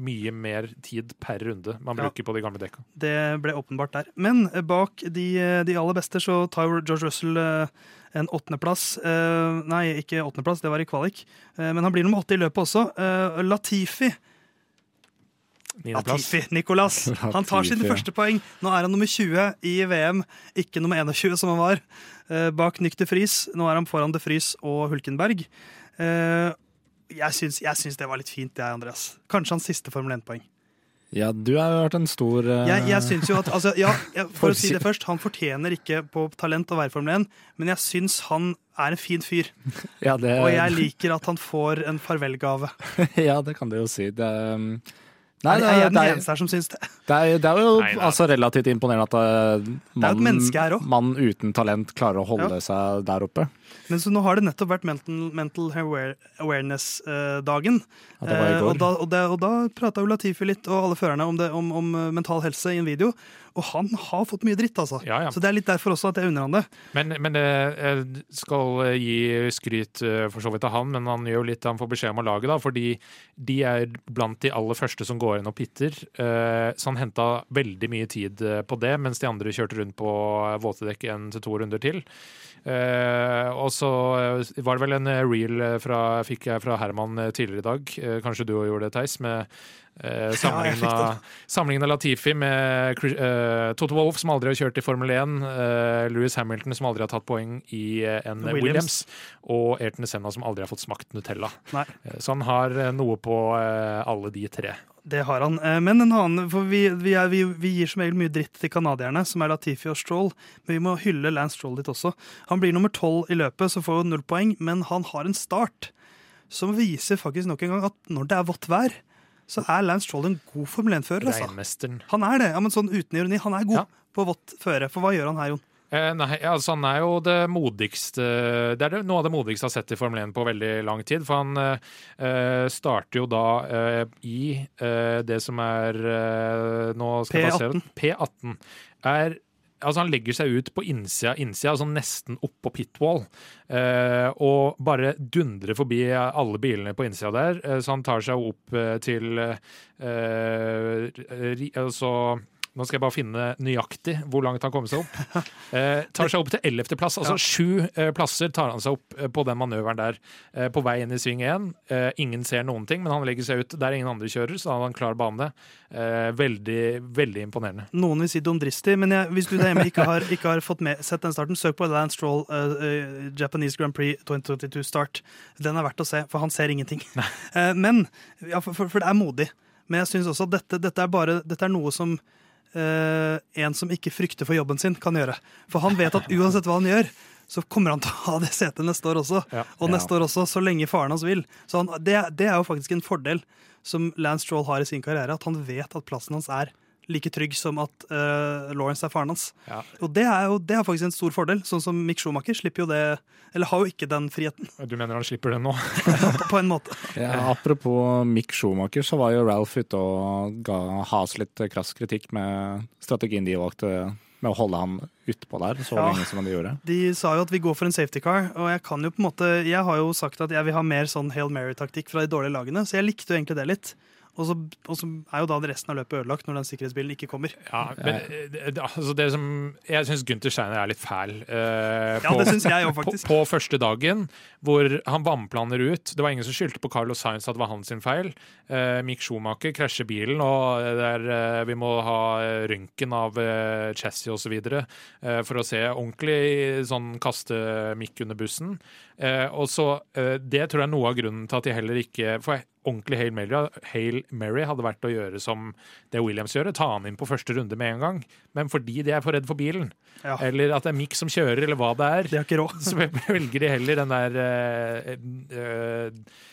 mye mer tid per runde man bruker på de gamle dekka. Det ble åpenbart der. Men bak de, de aller beste så tar George Russell en åttendeplass. Uh, nei, ikke åttendeplass, det var i kvalik. Uh, men han blir nummer åtte i løpet også. Uh, Latifi Latifi, Nicolas. Han tar sine første poeng. Nå er han nummer 20 i VM, ikke nummer 21 som han var. Uh, bak Nyk de Vries. Nå er han foran de Vries og Hulkenberg. Uh, jeg, syns, jeg syns det var litt fint, jeg, Andreas. Kanskje hans siste Formel 1-poeng. Ja, du har jo vært en stor uh... Jeg, jeg syns jo at altså, ja, For å si det først, han fortjener ikke på talent å være Formel 1, men jeg syns han er en fin fyr. Ja, det... Og jeg liker at han får en farvelgave. ja, det kan du jo si. Det, um Nei, er det, jeg er, den eneste her som syns det? det, er, det er jo Nei, nei. altså relativt imponerende at eh, er et menneske her også. mann uten talent klarer å holde seg der oppe. Men så nå har det nettopp vært mental, mental awareness-dagen. Ja, Eh, og da, og det, og da prata jo Latifi litt, og alle førerne, om, det, om, om eh, mental helse i en video. Og han har fått mye dritt, altså. Ja, ja. Så det er litt derfor også at jeg unner han det. Men, men det eh, skal eh, gi skryt for så vidt av han, men han gjør jo litt han får beskjed om å lage, da, fordi de er blant de aller første som går inn og pitter. eh, Så han henta veldig mye tid på det, mens de andre kjørte rundt på våte dekk en til to runder til. Eh, og så eh, var det vel en eh, reel fra, fikk jeg fra Herman tidligere i dag, kanskje du òg gjorde det, Theis, med eh, sammenligna sammenligna Latifi med eh, Toto Wolff, som aldri har kjørt i Formel 1, eh, Louis Hamilton, som aldri har tatt poeng i en Williams. Williams, og Ayrton Senna, som aldri har fått smakt Nutella. Eh, Så han har noe på alle de tre. Det har han. Eh, Men en annen, for vi, vi, er, vi, vi gir som regel mye dritt til canadierne, som er Latifi og Stroll, men vi må hylle Lance Stroll litt også. Han blir nummer tolv i løpet, så får jo null poeng, men han har en start som viser faktisk nok en gang at når det er vått vær, så er Lance Stroll en god Formel 1-fører. Altså. Han er det, ja, men sånn uten ironi. Han er god Ja. på vått føre. For hva gjør han her, Jon? Eh, nei, altså Han er jo det modigste Det er det, noe av det modigste jeg har sett i Formel 1 på veldig lang tid. For han eh, starter jo da eh, i eh, det som er eh, Nå skal jeg P18. P18. Er Altså Han legger seg ut på innsida, innsida altså nesten oppå pitwall, eh, og bare dundrer forbi alle bilene på innsida der. Eh, så han tar seg opp eh, til eh, altså, Nå skal jeg bare finne nøyaktig hvor langt han kommer seg opp. Eh, tar seg opp til ellevteplass. Altså sju eh, plasser tar han seg opp eh, på den manøveren der. Eh, på vei inn i sving én. Eh, ingen ser noen ting, men han legger seg ut der ingen andre kjører, så da har han klar bane. Eh, veldig, veldig imponerende. Noen vil si dumdristig, men jeg, hvis du der hjemme ikke har, ikke har fått med, sett den starten, søk på Lance Stroll uh, Japanese Grand Prix 2022 Start. Den er verdt å se, for han ser ingenting. Men, ja, for, for, for det er modig. Men jeg syns også at dette, dette, er bare, dette er noe som eh, en som ikke frykter for jobben sin, kan gjøre. For han vet at uansett hva han gjør, så kommer han til å ha det setet neste år også. Ja. Og Ja. neste år også, så lenge faren hans vil. Så han, det, det er jo faktisk en fordel som Lance Stroll har i sin karriere, at han vet at plassen hans er like trygg som at uh, Lawrence er faren hans. Ja. Og det er jo det er faktisk en stor fordel. Sånn som Mick Schumacher slipper jo det Eller har jo ikke den friheten, Du mener han slipper det nå? på, på en måte. Ja, apropos Mick Schumacher, så var jo Ralph ute og ga Has litt krass kritikk med strategien de valgte med å holde han utpå der så Ja. lenge som de gjorde. De sa jo at vi går for en safety car, og jeg kan jo på en måte Jeg har jo sagt at jeg vil ha mer sånn Hail Mary-taktikk fra de dårlige lagene, så jeg likte jo egentlig det litt. Og så, og så er jo da resten av løpet ødelagt når den sikkerhetsbilen ikke kommer. Ja, men eh, altså det som Jeg syns Gunther Steiner er litt fæl. eh, Ja, på- det synes jeg jo faktisk. på første dagen, hvor han vannplaner ut. Det var ingen som skyldte på Carlos Sainz at det var hans feil. Eh, Mick Schumacher krasjer bilen, og der, er, eh, vi må ha eh, røntgen av eh, chassis osv. Uh, for å se ordentlig sånn kaste Mick under bussen. Eh, og så, eh, Det tror jeg er noe av grunnen til at de heller ikke For ordentlig Hail Mary, Hail Mary hadde vært å gjøre som det Williams gjør, ta han inn på første runde med en gang. Men fordi de er for redd for bilen, Ja, eller at det er Mick som kjører, eller hva det er, det har ikke råd. så velger de heller den der eh, eh,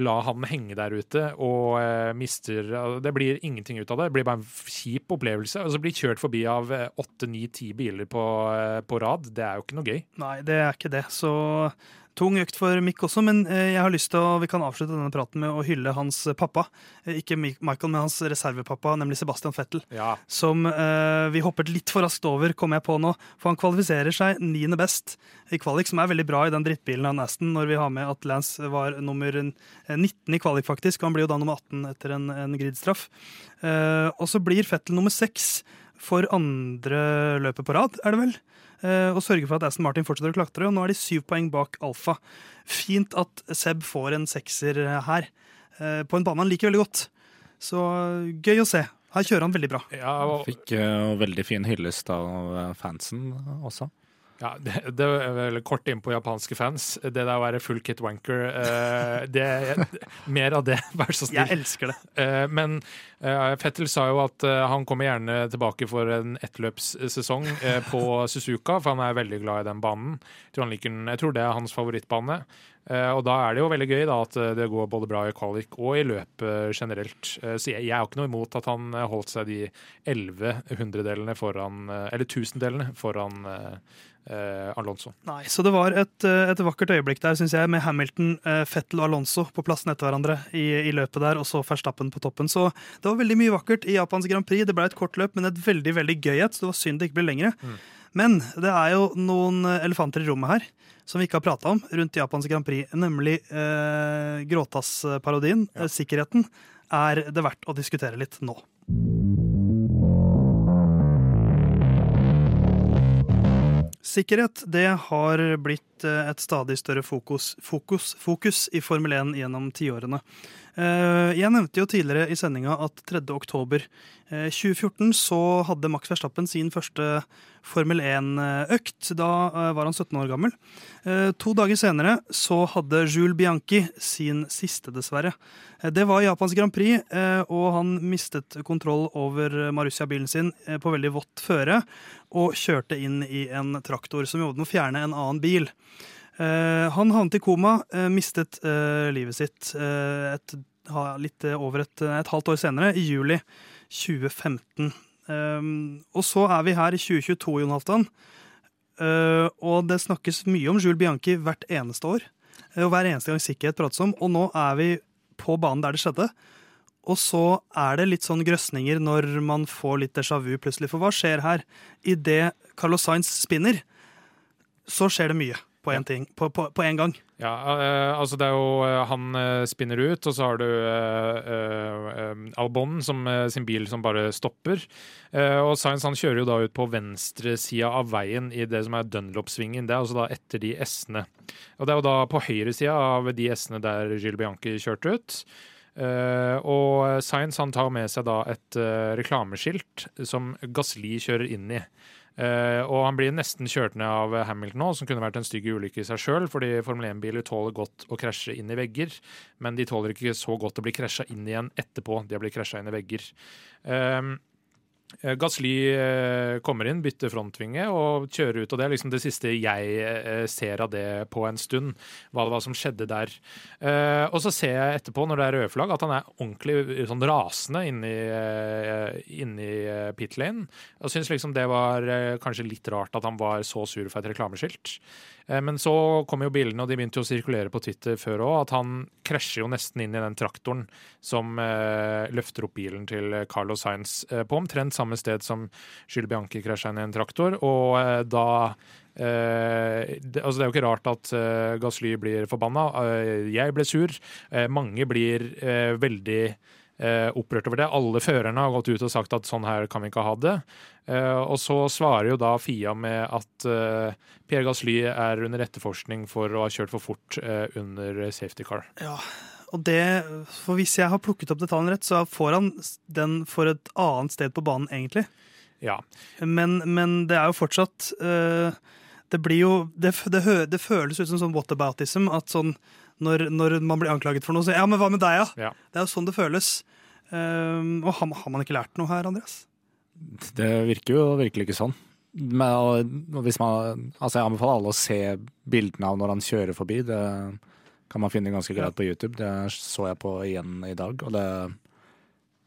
La han henge der ute og eh, mister Det blir ingenting ut av det. Det blir bare en kjip opplevelse. Og så blir kjørt forbi av åtte, ni, ti biler på, på rad. Det er jo ikke noe gøy. Nei, det er ikke det. Så tung økt for Mick også, men eh, jeg har lyst til å, vi kan avslutte denne praten med å hylle hans pappa. Eh, Ikke Michael, men hans reservepappa, nemlig Sebastian Fettel. Ja. Som eh, vi hoppet litt for raskt over, kom jeg på nå. For han kvalifiserer seg niende best i kvalik, som er veldig bra i den drittbilen av Aston, når vi har med at Lance var nummer eh, 19 i kvalik, faktisk. Han blir jo da nummer 18 etter en, en gridstraff. Eh, og så blir Fettel nummer seks for andre løpet på rad, er det vel? Eh, og sørger for at Aston Martin fortsetter å klatre. Og nå er de syv poeng bak Alfa. Fint at Seb får en sekser eh, her, eh, på en bane han liker veldig godt. Så gøy å se. Her kjører han veldig bra. Ja, og, Fikk uh, veldig fin hyllest av fansen også. Ja, det, det er vel kort inn på japanske fans. Det der å være full kit wanker uh, det, Mer av det, vær så snill. Jeg elsker det. Uh, Men uh, Fettel sa jo at han kommer gjerne tilbake for en ettløpssesong på Suzuka, for han er veldig glad i den banen. Jeg tror, han liker jeg tror det er hans favorittbane. Og da er det jo veldig gøy da, at det går både bra i kvalik og i løp uh, generelt. Så jeg, jeg har ikke noe imot at han holdt seg de elleve hundredelene foran Eller tusendelene foran Alonso. Nei, så det var et, et vakkert øyeblikk der, syns jeg, med Hamilton, Fettel og Alonso på plassen etter hverandre i, i, løpet der, og så Verstappen på toppen. Så det var veldig mye vakkert i Japans Grand Prix. Det ble et kort løp, men et veldig veldig gøy et, det var synd det ikke ble lengre. Mm. Men det er jo noen elefanter i rommet her som vi ikke har prata om rundt Japans Grand Prix, nemlig eh, Gråtass-parodien. Ja. Sikkerheten er det verdt å diskutere litt nå. Sikkerhet det har blitt eh, et stadig større fokus, fokus, fokus i Formel 1 gjennom tiårene. Eh, jeg nevnte jo tidligere i sendinga at 3. oktober 2014 eh, så hadde Max Verstappen sin første Formel 1-økt. Da eh, var han 17 år gammel. To dager senere så hadde Jules Bianchi sin siste, dessverre. Det var Japans Grand Prix, og han mistet kontroll over Marussia-bilen sin på veldig vått føre og kjørte inn i en traktor som jobbet med å fjerne en annen bil. Han havnet i koma, mistet livet sitt et litt over et, et, halvt år senere, i juli 2015. Um, og så er vi her i 2022, Jon Halvdan. Og det snakkes mye om Jules Bianchi hvert eneste år. Og hver eneste gang sikkerhet prates om. Og nå er vi på banen der det skjedde. Og så er det litt sånn grøsninger når man får litt déjà vu plutselig. For hva skjer her? Idet Carlos Sainz spinner, så skjer det mye på én ting på, på, på, en gang. Ja, uh, altså det er jo uh, Han uh, spinner ut, og så har du Albon som sin bil som bare stopper. og Science han kjører jo da ut på venstresida av veien i det som er Dunlop-svingen. Det er altså da etter de S-ene. Og det er jo da på høyresida av de S-ene der Gilles Bianchi kjørte ut. og Science han tar med seg da et reklameskilt som Gasli kjører inn i. Uh, og han blir nesten kjørt ned av Hamilton nå, som kunne vært en stygg ulykke i seg sjøl, fordi Formel 1-biler tåler godt å krasje inn i vegger, men de tåler ikke så godt å bli krasja inn igjen etterpå de har blitt krasja inn i vegger. Eh, Gasly eh, kommer inn, bytter frontvinge og kjører ut. og Det er liksom det siste jeg eh, ser av det på en stund, hva det var som skjedde der. Og så ser jeg etterpå, når det er røde flagg, at han er ordentlig sånn rasende inni, inni pit lane. Og syns liksom det var kanskje litt rart at han var så sur for et reklameskilt. Eh, men så kom jo bildene, og de begynte jo å sirkulere på Twitter før òg, at han krasjer jo nesten inn i den traktoren som eh, løfter opp bilen til Carlos Sainz eh, på omtrent samme sted som Jules Bianchi krasja inn i en traktor. Og eh, da eh, det, altså det, er jo ikke rart at eh, Gasly blir forbanna. Uh, jeg ble sur. Uh, mange blir veldig eh, opprørt over det. Alle førerne har gått ut og sagt at sånn her kan vi ikke ha det. Eh, og så svarer jo da Fia med at eh, Pierre Gasly er under etterforskning for å ha kjørt for fort eh, under safety car. Ja, og det, for Hvis jeg har plukket opp detaljen rett, så får han den for et annet sted på banen, egentlig. Ja. Men, men det er jo fortsatt uh, Det blir jo det, det, det, føles ut som sånn whataboutism. At sånn når, når, man blir anklaget for noe, så ja, men hva med deg, ja? ja. Det er jo sånn det føles. Uh, og har, har, man ikke lært noe her, Andreas? Det virker jo virkelig ikke sånn. Men, hvis man, altså jeg anbefaler alle å se bildene av når han kjører forbi. Det kan man finne ganske greit på YouTube. Det så jeg på igjen i dag. Og det,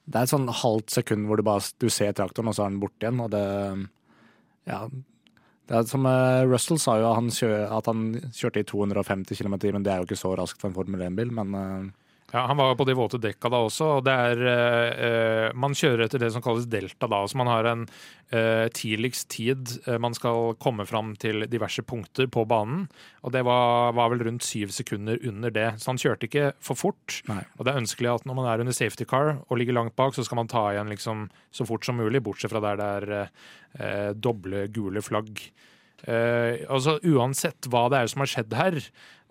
det er et sånn halvt sekund hvor du bare du ser traktoren, og så er den borte igjen. Og det Ja. Det er som eh, Russell sa jo at han, kjør, at han kjørte i 250 km i timen. Det er jo ikke så raskt for en Formel 1-bil, men eh, ja, Han var på de våte dekka da også. og det er, eh, Man kjører etter det som kalles delta da. så Man har en eh, tidligst tid eh, man skal komme fram til diverse punkter på banen. og Det var, var, vel rundt syv sekunder under det. Så han kjørte ikke for fort. Nei. Og det er ønskelig at når man er under safety car og ligger langt bak, så skal man ta igjen liksom så fort som mulig, bortsett fra der det er eh, doble gule flagg. Eh, altså Uansett hva det er som har skjedd her,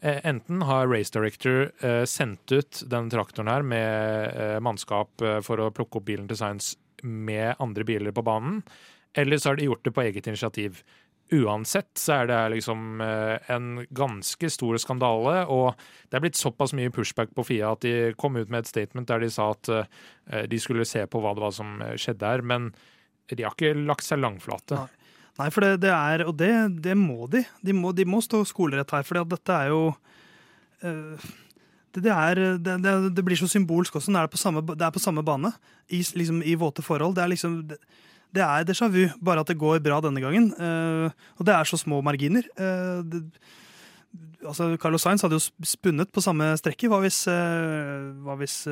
Eh, enten har Race Director eh, sendt ut den traktoren her med eh, mannskap for å plukke opp bilen til Science med andre biler på banen, eller så har de gjort det på eget initiativ. Uansett så er det liksom en ganske stor skandale, og det er blitt såpass mye pushback på Fia at de kom ut med et statement der de sa at de skulle se på hva det var som skjedde her, men de har ikke lagt seg langflate. Nei. Nei, for det, det er Og det, det, må de. De må, de må stå skolerett her, for dette er jo uh, det, det, er, det, det, det blir så symbolsk også. Det er på samme, det er på samme bane, i, liksom, i våte forhold. Det er liksom det, det er déjà vu, bare at det går bra denne gangen. Uh, og det er så små marginer. Uh, det, altså Carlos Sainz hadde jo spunnet på samme strekket. Hva hvis, uh, hva hvis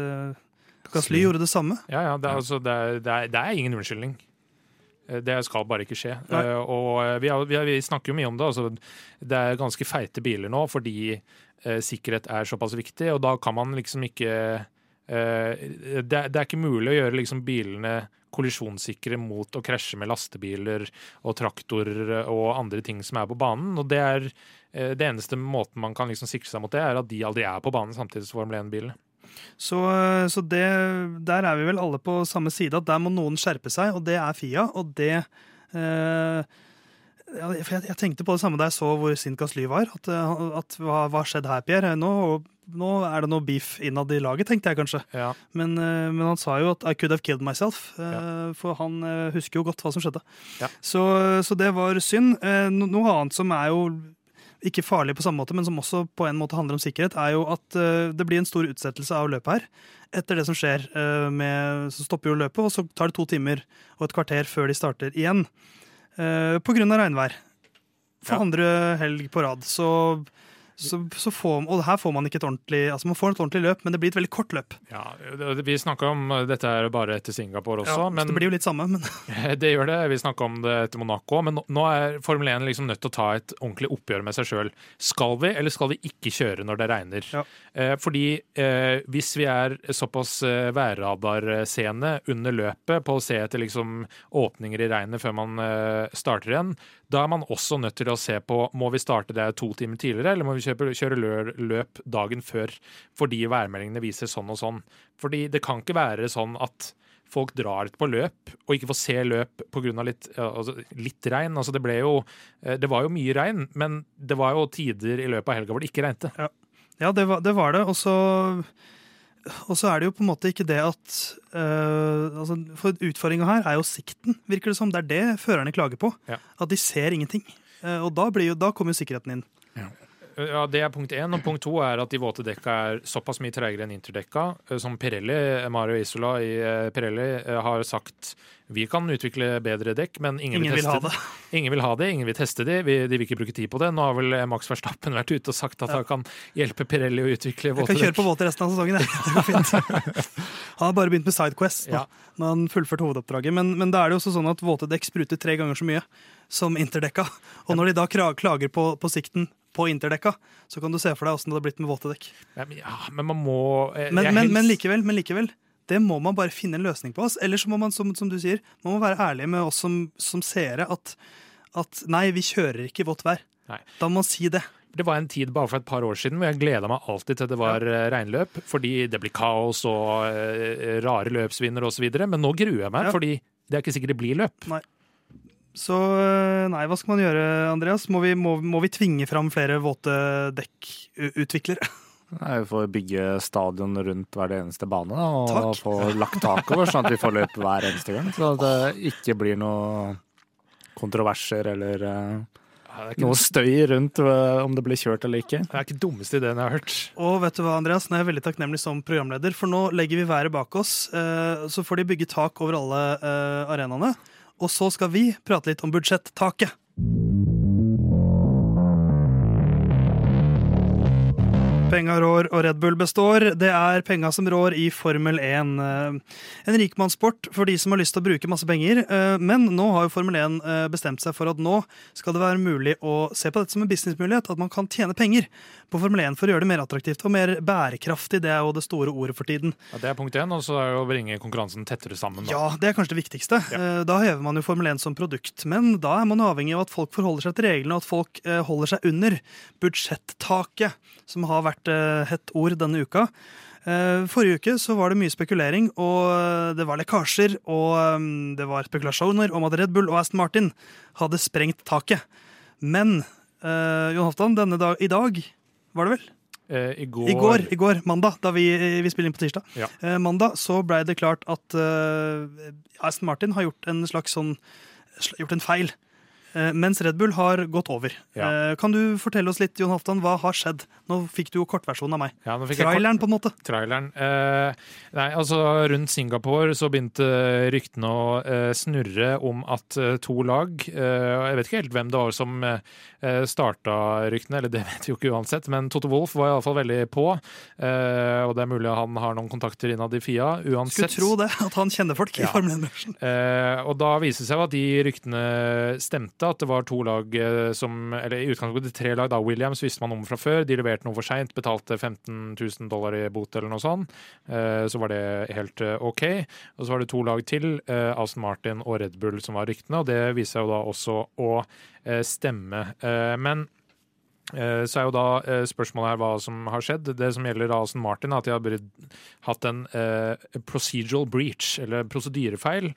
Gasly gjorde det samme? Ja, ja, det, er, altså, det, er, det, er, det er ingen unnskyldning. Eh, Det skal bare ikke skje. Eh, og eh, vi, har, vi, har, vi snakker jo mye om det. Altså, det er ganske feite biler nå fordi sikkerhet er såpass viktig, og da kan man liksom ikke det, det er ikke mulig å gjøre liksom bilene kollisjonssikre mot å krasje med lastebiler og traktorer og andre ting som er på banen. Og det er det eneste måten man kan liksom sikre seg mot det, er at de aldri er på banen samtidig som Formel 1-bilene. Så, så det, der er vi vel alle på samme side, at der må noen skjerpe seg, og det er Fia. Og det eh, jeg, jeg tenkte på det samme da jeg så hvor sint Gasly var. At, eh, at hva har skjedd her, Pierre? Nå, nå er det noe beef innad i laget, tenkte jeg kanskje. Ja. Men, eh, men han sa jo at I could have killed myself. ja. For han eh, husker jo godt hva som skjedde. Ja. Så, så det var synd. Eh, Noe annet som er jo ikke farlig på samme måte, men som også på en måte handler om sikkerhet, er jo at eh, det blir en stor utsettelse av løpet her. Etter det som skjer eh, med Så stopper jo løpet, og så tar det to timer og et kvarter før de starter igjen. eh, På grunn av regnvær. For Ja. andre helg på rad. Så, så, så får, og her får man ikke et ordentlig Altså man får et ordentlig løp, men det blir et veldig kort løp. Ja, vi snakka om dette her bare etter Singapore også, Ja, så men det blir jo litt samme, men Det gjør det. Vi snakka om det etter Monaco. Men nå- er Formel 1 liksom nødt til å ta et ordentlig oppgjør med seg sjøl. Skal vi, eller skal vi ikke kjøre når det regner? Ja. Eh, fordi eh, hvis vi er såpass eh, værradarsene under løpet på å se etter liksom åpninger i regnet før man eh, starter igjen, da er man også nødt til å se på må vi starte det to timer tidligere, eller må vi kjøpe, kjøre lø- løp dagen før fordi værmeldingene viser sånn og sånn. Fordi det kan ikke være sånn at folk drar litt på løp og ikke får se løp pga. Litt, ja, altså, litt regn. Altså, det, ble jo, eh, det var jo mye regn, men det var jo tider i løpet av helga hvor det ikke regnte. ja, det var det. Var det. Og så og så er det jo på en måte ikke det at øh, altså For utfordringa her er jo sikten, virker det som. Det er det førerne klager på. Ja. At de ser ingenting. Eh, og da, blir jo, da kommer jo sikkerheten inn. Ja, Det er punkt én. Og punkt to er at de våte dekka er såpass mye tregere enn interdekka. eh, Som Pirelli, Mario Isola i eh, Pirelli eh, har sagt vi kan utvikle bedre dekk, men ingen, Ingen vil vil teste ha det. Ingen vil ha det, ingen vil teste det, vi, de vil ikke bruke tid på det. Nå har vel eh, Max Verstappen vært ute og sagt at han kan hjelpe Pirelli å utvikle våte Jeg våte kan kjøre dekk. på våte resten av sesongen. jeg. Det fint. Han har bare begynt med Sidequest nå, Ja. når han fullførte hovedoppdraget. Men, men da er det jo sånn at våte dekk spruter tre ganger så mye som interdekka. Og når de da klager på, på sikten på interdekka, så kan du se for deg åssen det hadde blitt med våte dekk. Ja, men, ja, men man må Jeg, Men, jeg men, men likevel, men likevel. Det må man bare finne en løsning på. oss. Eller så må man, som, som du sier, man må være ærlig med oss som, som seere at, at nei, vi kjører ikke i vått vær. Nei. Da må man si det. Det var en tid bare for et par år siden hvor jeg gleda meg alltid til det var ja. regnløp, fordi det blir kaos og eh, rare løpsvinner osv. Men nå gruer jeg meg, Ja. fordi det er ikke sikkert det blir løp. Så øh, nei, hva skal man gjøre, Andreas? Må vi, må, må vi tvinge fram flere våte dekkutviklere? Nei, Vi får bygge stadion rundt hver eneste bane da, og Takk. få lagt tak over, sånn at vi får løp hver eneste gang. Så det ikke blir noe kontroverser eller eh, Ja, Det ikke, noe støy rundt eh, om det blir kjørt eller ikke. det er ikke dummeste ideen jeg har hørt. Og vet du hva, Andreas? Nå er jeg veldig takknemlig som programleder, for nå legger vi været bak oss. eh, Så får de bygge tak over alle eh, arenaene. Og så skal vi prate litt om budsjettaket. Penga rår og Red Bull består. Det er penga som rår i Formel 1. Eh, En rikmannssport for de som har lyst til å bruke masse penger. eh, Men nå har jo Formel 1 eh, bestemt seg for at nå skal det være mulig å se på dette som en businessmulighet. At man kan tjene penger på Formel 1 for å gjøre det mer attraktivt og mer bærekraftig. Det er jo det store ordet for tiden. Ja, det er punkt én, og så er det å bringe konkurransen tettere sammen. Da. Ja, det er kanskje det viktigste. Ja. Da hever man jo Formel 1 som produkt. Men da er man avhengig av at folk forholder seg til reglene, og at folk holder seg under budsjettaket, som har vært eh, hett ord denne uka. Eh, Forrige uke så var det mye spekulering, og eh, det var lekkasjer, og det var spekulasjoner om at Red Bull og Aston Martin hadde sprengt taket. Men eh, Jon Hoftan, denne dag, i dag var det vel? Eh, I går, I går, i går, mandag, da vi, vi spiller inn på tirsdag. Ja. Eh, mandag så blei det klart at eh, Aston Martin har gjort en slags sånn Gjort en feil. Eh, mens Red Bull har gått over. Ja. Eh, Kan du fortelle oss litt, Jon Halvdan, hva har skjedd? Nå fikk du jo kortversjonen av meg. Ja, jeg kort- på en måte. traileren. Eh, nei, altså Rundt Singapore så begynte ryktene å eh, snurre om at eh, to lag eh, Jeg vet ikke helt hvem det var som eh, starta ryktene, eller det vet vi jo ikke uansett, men Toto Wolff var iallfall veldig på. Eh, og det er mulig han har noen kontakter innad i FIA. Uansett. Skulle tro det, at han kjenner folk i Ja. Formel 1-bransjen. Eh, og da viser det seg at de ryktene stemte, at det var to lag eh, som Eller i utgangspunktet tre lag, da. Williams visste man om fra før. De leverte noe for seint, betalte 15 000 dollar i bot eller noe sånt. Eh, så var det helt eh, OK. Og så var det to lag til, Aston Martin og Red Bull, som var ryktene, og det viser seg jo da også å stemme. Men Så er jo da spørsmålet her hva som har skjedd. Det som gjelder Aston Martin, er at de har hatt en procedural breach, eller prosedyrefeil.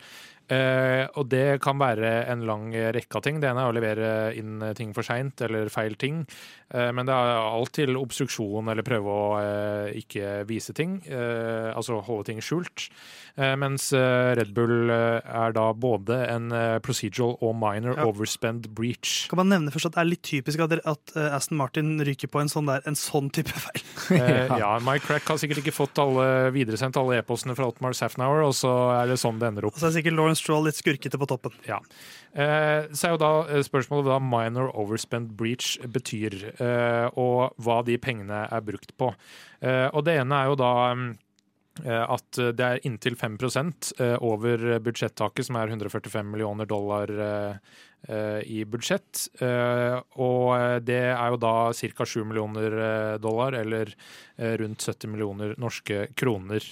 Eh, og det kan være en lang rekke av ting. Det ene er å levere inn ting for seint eller feil ting. Eh, men det er alt til obstruksjon eller prøve å eh, ikke vise ting. Eh, altså holde ting skjult. Eh, mens eh, Red Bull er da både en procedural og minor Ja. overspend breach. Kan man nevne først at Det er litt typisk at, at Aston Martin ryker på en sånn, der, en sånn type feil. Eh, ja, Mike Crack har sikkert ikke fått alle videresendt alle e-postene fra Otmar Safnauer, og så er det sånn det ender opp. Og så er sikkert Lawrence Stroll litt skurkete på toppen. Ja. Eh, så er jo da eh, spørsmålet hva minor overspent breach betyr, eh, og hva de pengene er brukt på. Og det ene er jo da at det er inntil 5 eh, over budsjettaket, som er 145 millioner dollar i budsjett. Og det er jo da ca. 7 millioner dollar, eller rundt 70 millioner norske kroner.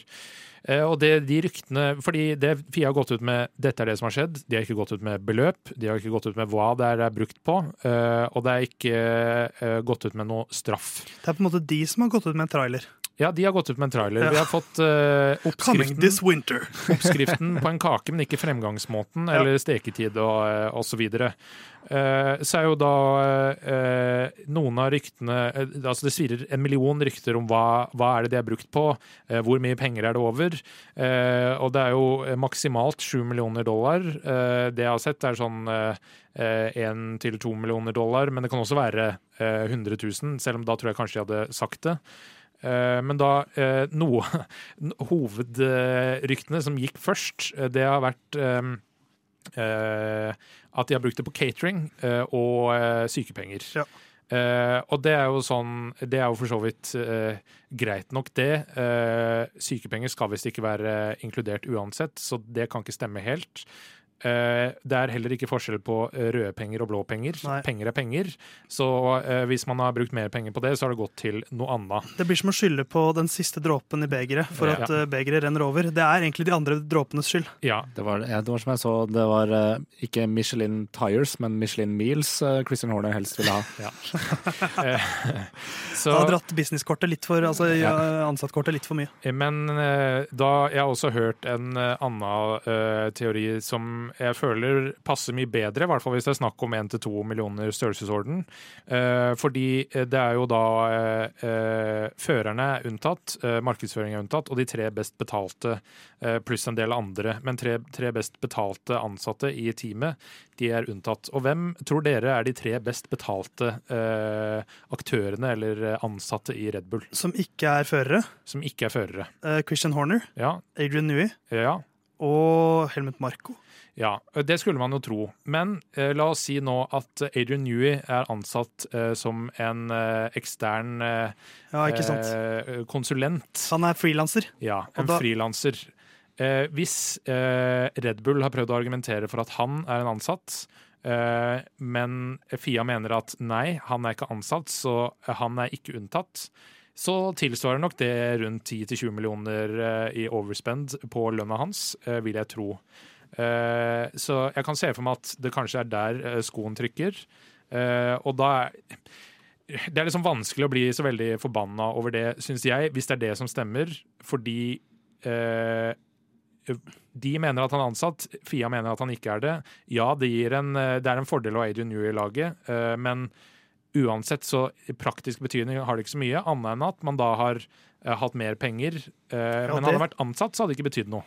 Eh, Og det, de ryktene, fordi det FIA har gått ut med dette er det som har skjedd, de har ikke gått ut med beløp, de har ikke gått ut med hva det er det er brukt på, eh, og det er ikke eh, gått ut med noe straff. Det er på en måte de som har gått ut med en trailer. Ja, de har gått ut med en trailer. Vi har fått uh, oppskriften, oppskriften på en kake, men ikke fremgangsmåten eller steketid og, osv. Uh, så videre. Eh, så er jo da uh, noen av ryktene uh, Altså det svirrer en million rykter om hva, hva er det de er brukt på, eh, hvor mye penger er det over. Eh, og det er jo eh, maksimalt 7 millioner dollar. Eh, det jeg har sett, er sånn én til to millioner dollar, men det kan også være eh, 100 000, selv om da tror jeg kanskje de hadde sagt det. Eh, Men da eh, noe Hovedryktene som gikk først, eh, det har vært at de har brukt det på catering og sykepenger. Ja. Og det er jo sånn Det er jo for så vidt greit nok, det. Sykepenger skal visst ikke være inkludert uansett, så det kan ikke stemme helt. Eh, det er heller ikke forskjell på eh, røde penger og blå penger. Nei. Penger er penger. Så eh, hvis man har brukt mer penger på det, så har det gått til noe annet. Det blir som å skylde på den siste dråpen i begeret for Ja. at eh, begeret renner over. Det er egentlig de andre dråpenes skyld. Ja, Det var, ja, det var som jeg så, det var ikke Michelin Tires, men Michelin Meals Christian Horner helst ville ha. Ja. så, Han har dratt businesskortet litt for, altså Ja. ja. ansattkortet litt for mye. Men da jeg har også hørt en eh, annen uh, teori som jeg føler passer mye bedre, i hvert fall hvis det er snakk om 1-2 millioner størrelsesorden. Eh, fordi eh, det er jo da eh, førerne er unntatt, markedsføring er unntatt, og de tre best betalte pluss en del andre. Men tre, tre best betalte ansatte i teamet, de er unntatt. Og hvem tror dere er de tre best betalte eh, aktørene eller ansatte i Red Bull, Som ikke er førere. som ikke er førere? Eh, Christian Horner, Ja, Adrian Newey ja. og Helmut Marko. Ja, det skulle man jo tro. Men eh, la oss si nå at Adrian Newey er ansatt eh, som en eh, ekstern Ja, konsulent. Han er frilanser. Ja, en da- frilanser. Eh, hvis Red Bull har prøvd å argumentere for at han er en ansatt, eh, men Fia mener at nei, han er ikke ansatt, så han er ikke unntatt, så tilsvarer nok det rundt 10-20 millioner i overspend på lønna hans, vil jeg tro. Eh, så jeg kan se for meg at det kanskje er der eh, skoen trykker. Eh, og da det er liksom vanskelig å bli så veldig forbanna over det, syns jeg, hvis det er det som stemmer. Fordi de mener at han er ansatt, Fia mener at han ikke er det. Ja, det, en, det er en fordel å ha Adrian Newey i laget, men uansett så i praktisk betydning har det ikke så mye, annet enn at man da har hatt mer penger. Men hadde han vært ansatt, så hadde det ikke betydd noe.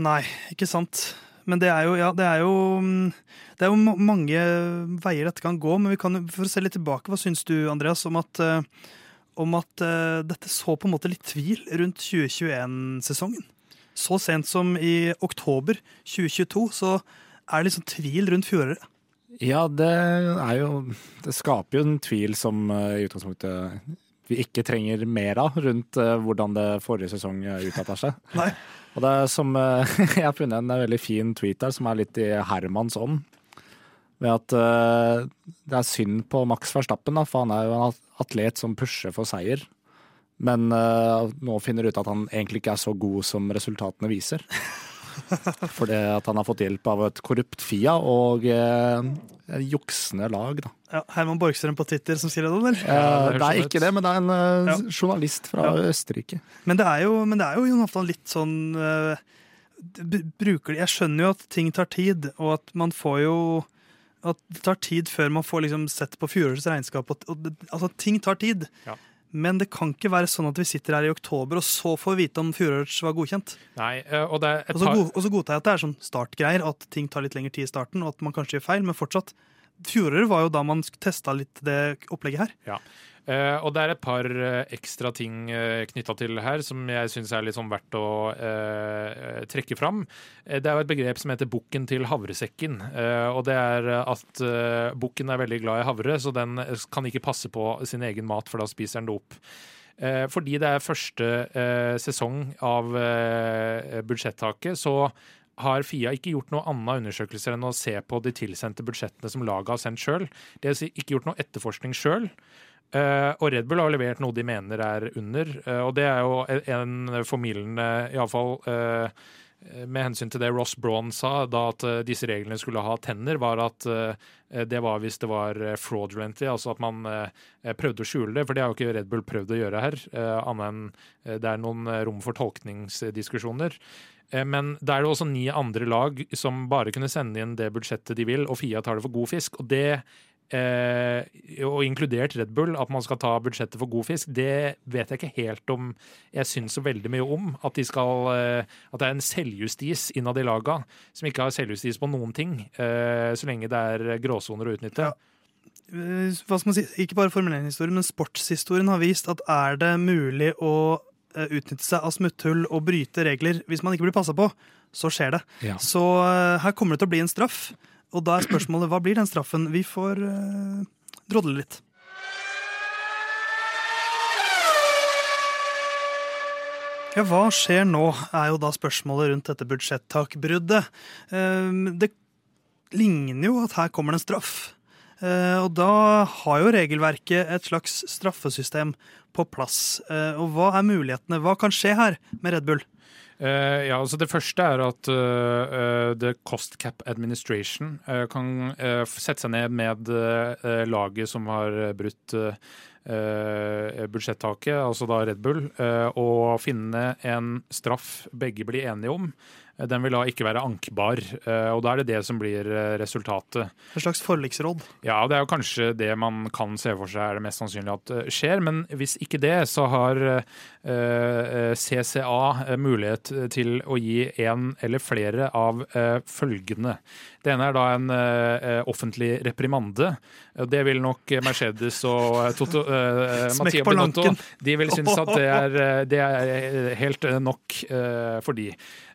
Nei, ikke sant. Men det er jo, ja, det er jo, mm, det er jo mange veier dette kan gå. Men vi kan, for å se litt tilbake, hva syns du, Andreas, om at, eh, om at eh, dette så på en måte litt tvil rundt 2021-sesongen? Så sent som i oktober 2022 så er det liksom tvil rundt fjoråret. Ja, det er jo Det skaper jo en tvil som eh, i utgangspunktet vi ikke trenger mer av, rundt hvordan det forrige sesong utarta seg. Nei. Og det er som eh, Jeg har funnet en veldig fin tweet der som er litt i Hermans ånd. Ved at eh, det er synd på Max Verstappen, da, for han er jo en atlet som pusher for seier. Men eh, nå finner du ut at han egentlig ikke er så god som resultatene viser. Fordi at han har fått hjelp av et korrupt Fia og eh, juksende lag, da. Ja, Herman Borgstrøm på Twitter som sier det, eller? Eh, det det er sånn ikke ut. det, men det er en eh, Ja. journalist fra Ja. Østerrike. Men det er jo, men det er jo Jon Halvdan litt sånn eh, b- bruker Jeg skjønner jo at ting tar tid, og at man får jo At det tar tid før man får liksom sett på fjorårets regnskap. Og, og altså, ting tar tid. Ja. Men det kan ikke være sånn at vi sitter her i oktober og så får vite om fjorårets var godkjent. Nei, eh, og det er et Og så, god, og så godtar jeg at det er sånn startgreier, at ting tar litt lengre tid i starten, og at man kanskje gjør feil, men fortsatt. Fjoråret var jo da man testa litt det opplegget her. Eh, og det er et par eh, ekstra ting uh, knytta til her som jeg syns er litt sånn verdt å eh, trekke fram. Eh, det er jo et begrep som heter bukken til havresekken. eh, og det er at uh, bukken er veldig glad i havre, så den eh, kan ikke passe på sin egen mat, for da spiser den det opp. Eh, fordi det er første eh, sesong av eh, budsjettaket, så har Fia ikke gjort noe annet undersøkelser enn å se på de tilsendte budsjettene som laget har sendt sjøl. Det vil si- ikke gjort noe etterforskning sjøl. Eh, og Red Bull har levert noe de mener er under, uh, og det er jo en formildende, iallfall uh, med hensyn til det Ross Braun sa, da at disse reglene skulle ha tenner, var at det var hvis det var fraudulenty, altså at man prøvde å skjule det. For det har jo ikke Red Bull prøvd å gjøre her, annet enn det er noen rom for tolkningsdiskusjoner. Men det er jo også ni andre lag som bare kunne sende inn det budsjettet de vil, og Fia tar det for god fisk. Og det Eh, og inkludert Red Bull, at man skal ta budsjettet for god fisk, det vet jeg ikke helt om jeg syns så veldig mye om. At, de skal, eh, at det er en selvjustis innad i laga som ikke har selvjustis på noen ting, eh, så lenge det er gråsoner å utnytte. Ja. Eh, hva skal man si, ikke bare Formel 1-historien, men sportshistorien har vist at er det mulig å eh, utnytte seg av smutthull og bryte regler hvis man ikke blir passa på, så skjer det. Ja. Så eh, her kommer det til å bli en straff. Og da er spørsmålet hva blir den straffen? Vi får uh, drodle litt. Ja, hva skjer nå, er jo da spørsmålet rundt dette budsjettakbruddet. Uh, det ligner jo at her kommer det en straff. Uh, og da har jo regelverket et slags straffesystem på plass. Uh, og hva er mulighetene? Hva kan skje her med Red Bull? Eh, ja, altså Det første er at uh, uh, The Cost Cap Administration kan sette seg ned med laget som har brutt budsjettaket, altså da Red Bull, og finne en straff begge blir enige om. Den vil da ikke være ankbar, og da er det det som blir resultatet. Et slags forliksråd? Ja, det er jo kanskje det man kan se for seg er det mest sannsynlig at skjer. Men hvis ikke det, så har CCA eh, mulighet til å gi en eller flere av eh, følgende. Det ene er da en eh, offentlig reprimande. Det vil nok Mercedes og eh, Toto, eh, Mattia på Binotto de vil synes at det er, eh, det er helt eh, nok eh, for de.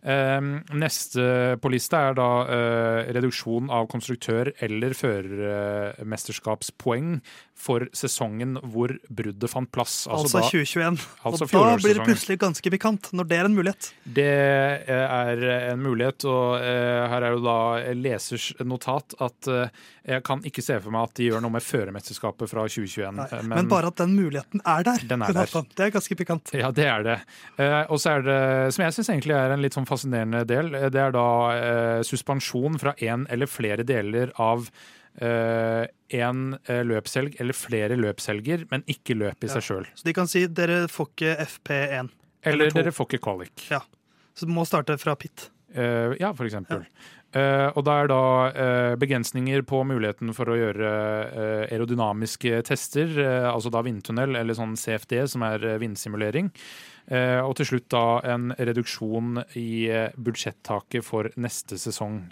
Eh, Neste på lista er da eh, reduksjon av konstruktør- eller førermesterskapspoeng for sesongen hvor bruddet fant plass. Altså, da- 2021. altså og da blir det plutselig ganske pikant, når det er en mulighet. Det eh, er en mulighet, og eh, her er jo da lesers notat at eh, jeg kan ikke se for meg at de gjør noe med førermesterskapet fra 2021. Nei. men, Men, bare at den muligheten er der. Den er der. Det er ganske pikant. Ja, det er det. Eh, og så er det, som jeg syns egentlig er en litt sånn fascinerende del, det er da suspensjon fra én eller flere deler av én eh, løpshelg eller flere løpshelger, men ikke løp i Ja. seg sjøl. Så de kan si dere får ikke FP1. Eller Eller dere får ikke kvalik. Ja. Så du må starte fra pit. Uh, ja, for eksempel. Eh, og da er da uh, begrensninger på muligheten for å gjøre eh, aerodynamiske tester, eh, altså da vindtunnel eller sånn CFD, som er eh, vindsimulering. Eh, og til slutt da en reduksjon i eh, budsjettaket for neste sesong.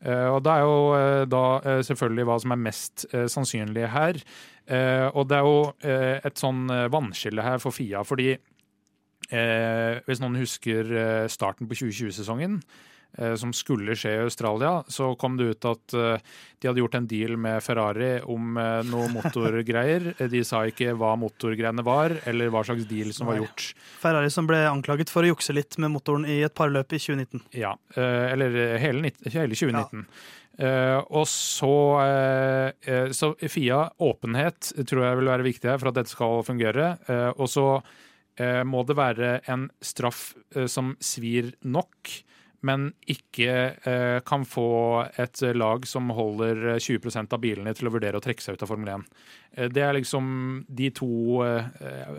Eh, og det er jo eh, da eh, selvfølgelig hva som er mest sannsynlig her. Og det er jo et sånn vannskille her for Fia, fordi hvis noen husker starten på 2020-sesongen, eh, som skulle skje i Australia, så kom det ut at eh, de hadde gjort en deal med Ferrari om eh, noe motorgreier. Eh, De sa ikke hva motorgreiene var, eller hva slags deal som var gjort. Ferrari som ble anklaget for å jukse litt med motoren i et parløp i 2019. Ja, eh, eller hele, hele 2019. Uh, og så, uh, eh, så Fia, åpenhet tror jeg vil være viktig her for at dette skal fungere. Uh, og så eh, må det være en straff eh, som svir nok, men ikke eh, kan få et lag som holder eh, 20% av bilene til å vurdere å trekke seg ut av Formel 1. Eh, det er liksom de to eh,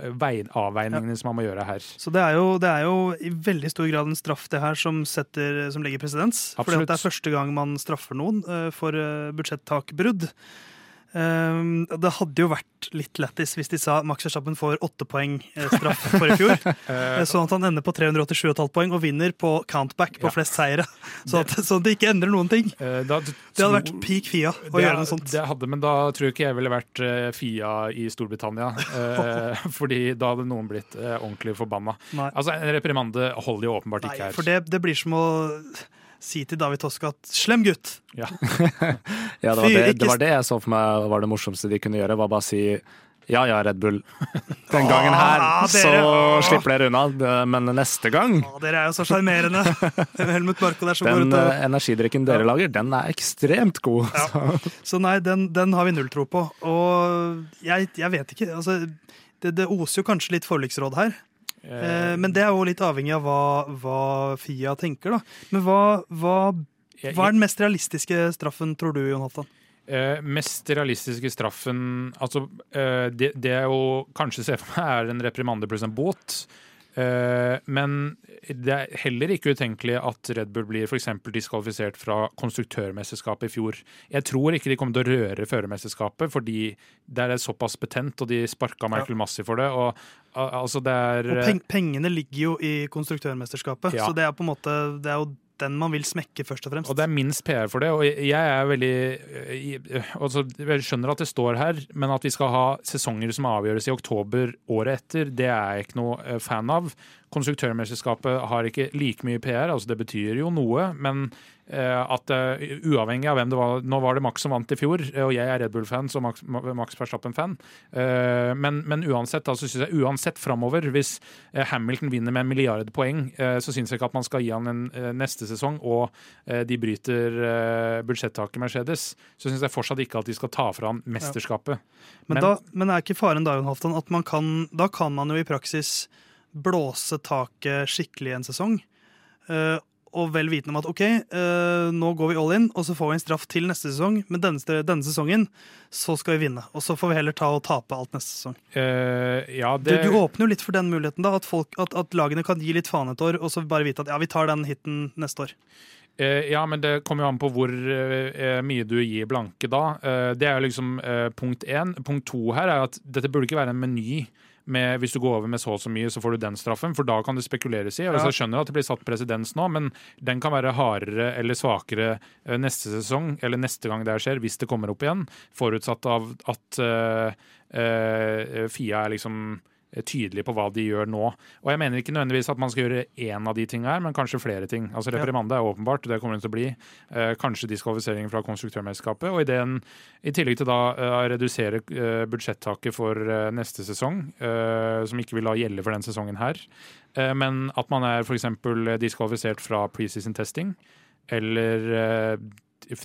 avveiningene avveiningene som man må gjøre her. Så det er, jo, det er jo i veldig stor grad en straff det her som, setter, som legger presedens. At det er første gang man straffer noen eh, for budsjetttakbrudd. budsjettakbrudd. Um, det hadde jo vært litt lættis hvis de sa Max Verstappen får åtte poeng eh, straff for i fjor. Eh, sånn at han ender på 387,5 poeng og vinner på countback på Ja. flest seire. Sånn at, sånn at det ikke endrer noen ting. Eh, da Det hadde vært peak Fia å det, gjøre noe sånt. Det hadde, men da tror jeg ikke jeg ville vært Fia i Storbritannia. fordi da hadde noen blitt ordentlig forbanna. Nei. Altså, En reprimande holder jo åpenbart Nei, ikke her. for det, det blir som å si til David Toska at 'slem gutt'. Ja, det var det, det var det jeg så for meg var det morsomste de kunne gjøre. Var bare å si ja ja, Red Bull. Den gangen her Ah, så dere- slipper dere unna, men neste gang Å, dere er jo så sjarmerende. Helmut Marko der som går Den ut og eh, energidrikken dere lager, den er ekstremt god. Ja. Så. Så nei, den, den har vi null tro på. Og jeg, jeg vet ikke. Altså, det, det oser jo kanskje litt forliksråd her. Eh, men det er jo litt avhengig av hva, hva Fia tenker, da. Men hva, hva, hva er den mest realistiske straffen, tror du, Jon Halvdan? Eh, mest realistiske straffen Altså, eh, det, det jeg jo kanskje ser for meg, er en reprimande pluss en båt. Eh, men det er heller ikke utenkelig at Red Bull blir f.eks. diskvalifisert fra konstruktørmesterskapet i fjor. Jeg tror ikke de kommer til å røre førermesterskapet, fordi det er såpass betent, og de sparka Michael Massi for det. Og, altså det er Og pengene ligger jo i konstruktørmesterskapet, Ja. så det er på en måte Det er jo den man vil smekke, først og fremst. Og det er minst PR for det. Og jeg er veldig jeg- altså, Jeg skjønner at det står her, men at vi skal ha sesonger som avgjøres i oktober året etter, det er jeg ikke noe eh, fan av. Konstruktørmesterskapet har ikke like mye PR, altså det betyr jo noe, men eh, at eh, uavhengig av hvem det var Nå var det Max som vant i fjor, eh, og jeg er Red Bull-fan, så Max, Max Verstappen-fan. Eh, men, men uansett, altså, synes jeg, uansett framover, hvis eh, Hamilton vinner med en milliard poeng, eh, så syns jeg ikke at man skal gi han en eh, neste sesong, og eh, de bryter eh, budsjettaket Mercedes, så syns jeg fortsatt ikke at de skal ta fra han mesterskapet. Men, Men- da, men er ikke faren da, Halvdan, at man kan, da kan man jo i praksis blåse taket skikkelig en sesong? Og vel vitende om at OK, uh, nå går vi all in, og så får vi en straff til neste sesong. Men denne, denne sesongen så skal vi vinne. Og så får vi heller ta og tape alt neste sesong. Uh, ja, Du, det du åpner jo litt for den muligheten, da, at, folk, at, at lagene kan gi litt faen et år, og så bare vite at ja, vi tar den hiten neste år. Eh, ja, men det kommer jo an på hvor mye du gir blanke da. Det er jo liksom punkt én. Punkt to her er at dette burde ikke være en meny. Med, hvis du går over med så og så mye, så får du den straffen, for da kan det spekuleres i. Og. Jeg skjønner at det blir satt presedens nå, men den kan være hardere eller svakere eh, neste sesong, eller neste gang det skjer, hvis det kommer opp igjen. Forutsatt av at uh, uh, Fia er liksom tydelig på hva de gjør nå. Og jeg mener ikke nødvendigvis at man skal gjøre én av de tingene her, men kanskje flere ting. Altså Reprimande er åpenbart, det kommer det til å bli. Eh, kanskje diskvalifisering fra konstruktørmesterskapet. Og ideen, i tillegg til da eh, å redusere eh, budsjettaket for eh, neste sesong, eh, som ikke vil da gjelde for den sesongen her, eh, men at man er f.eks. diskvalifisert fra preseason testing, eller eh,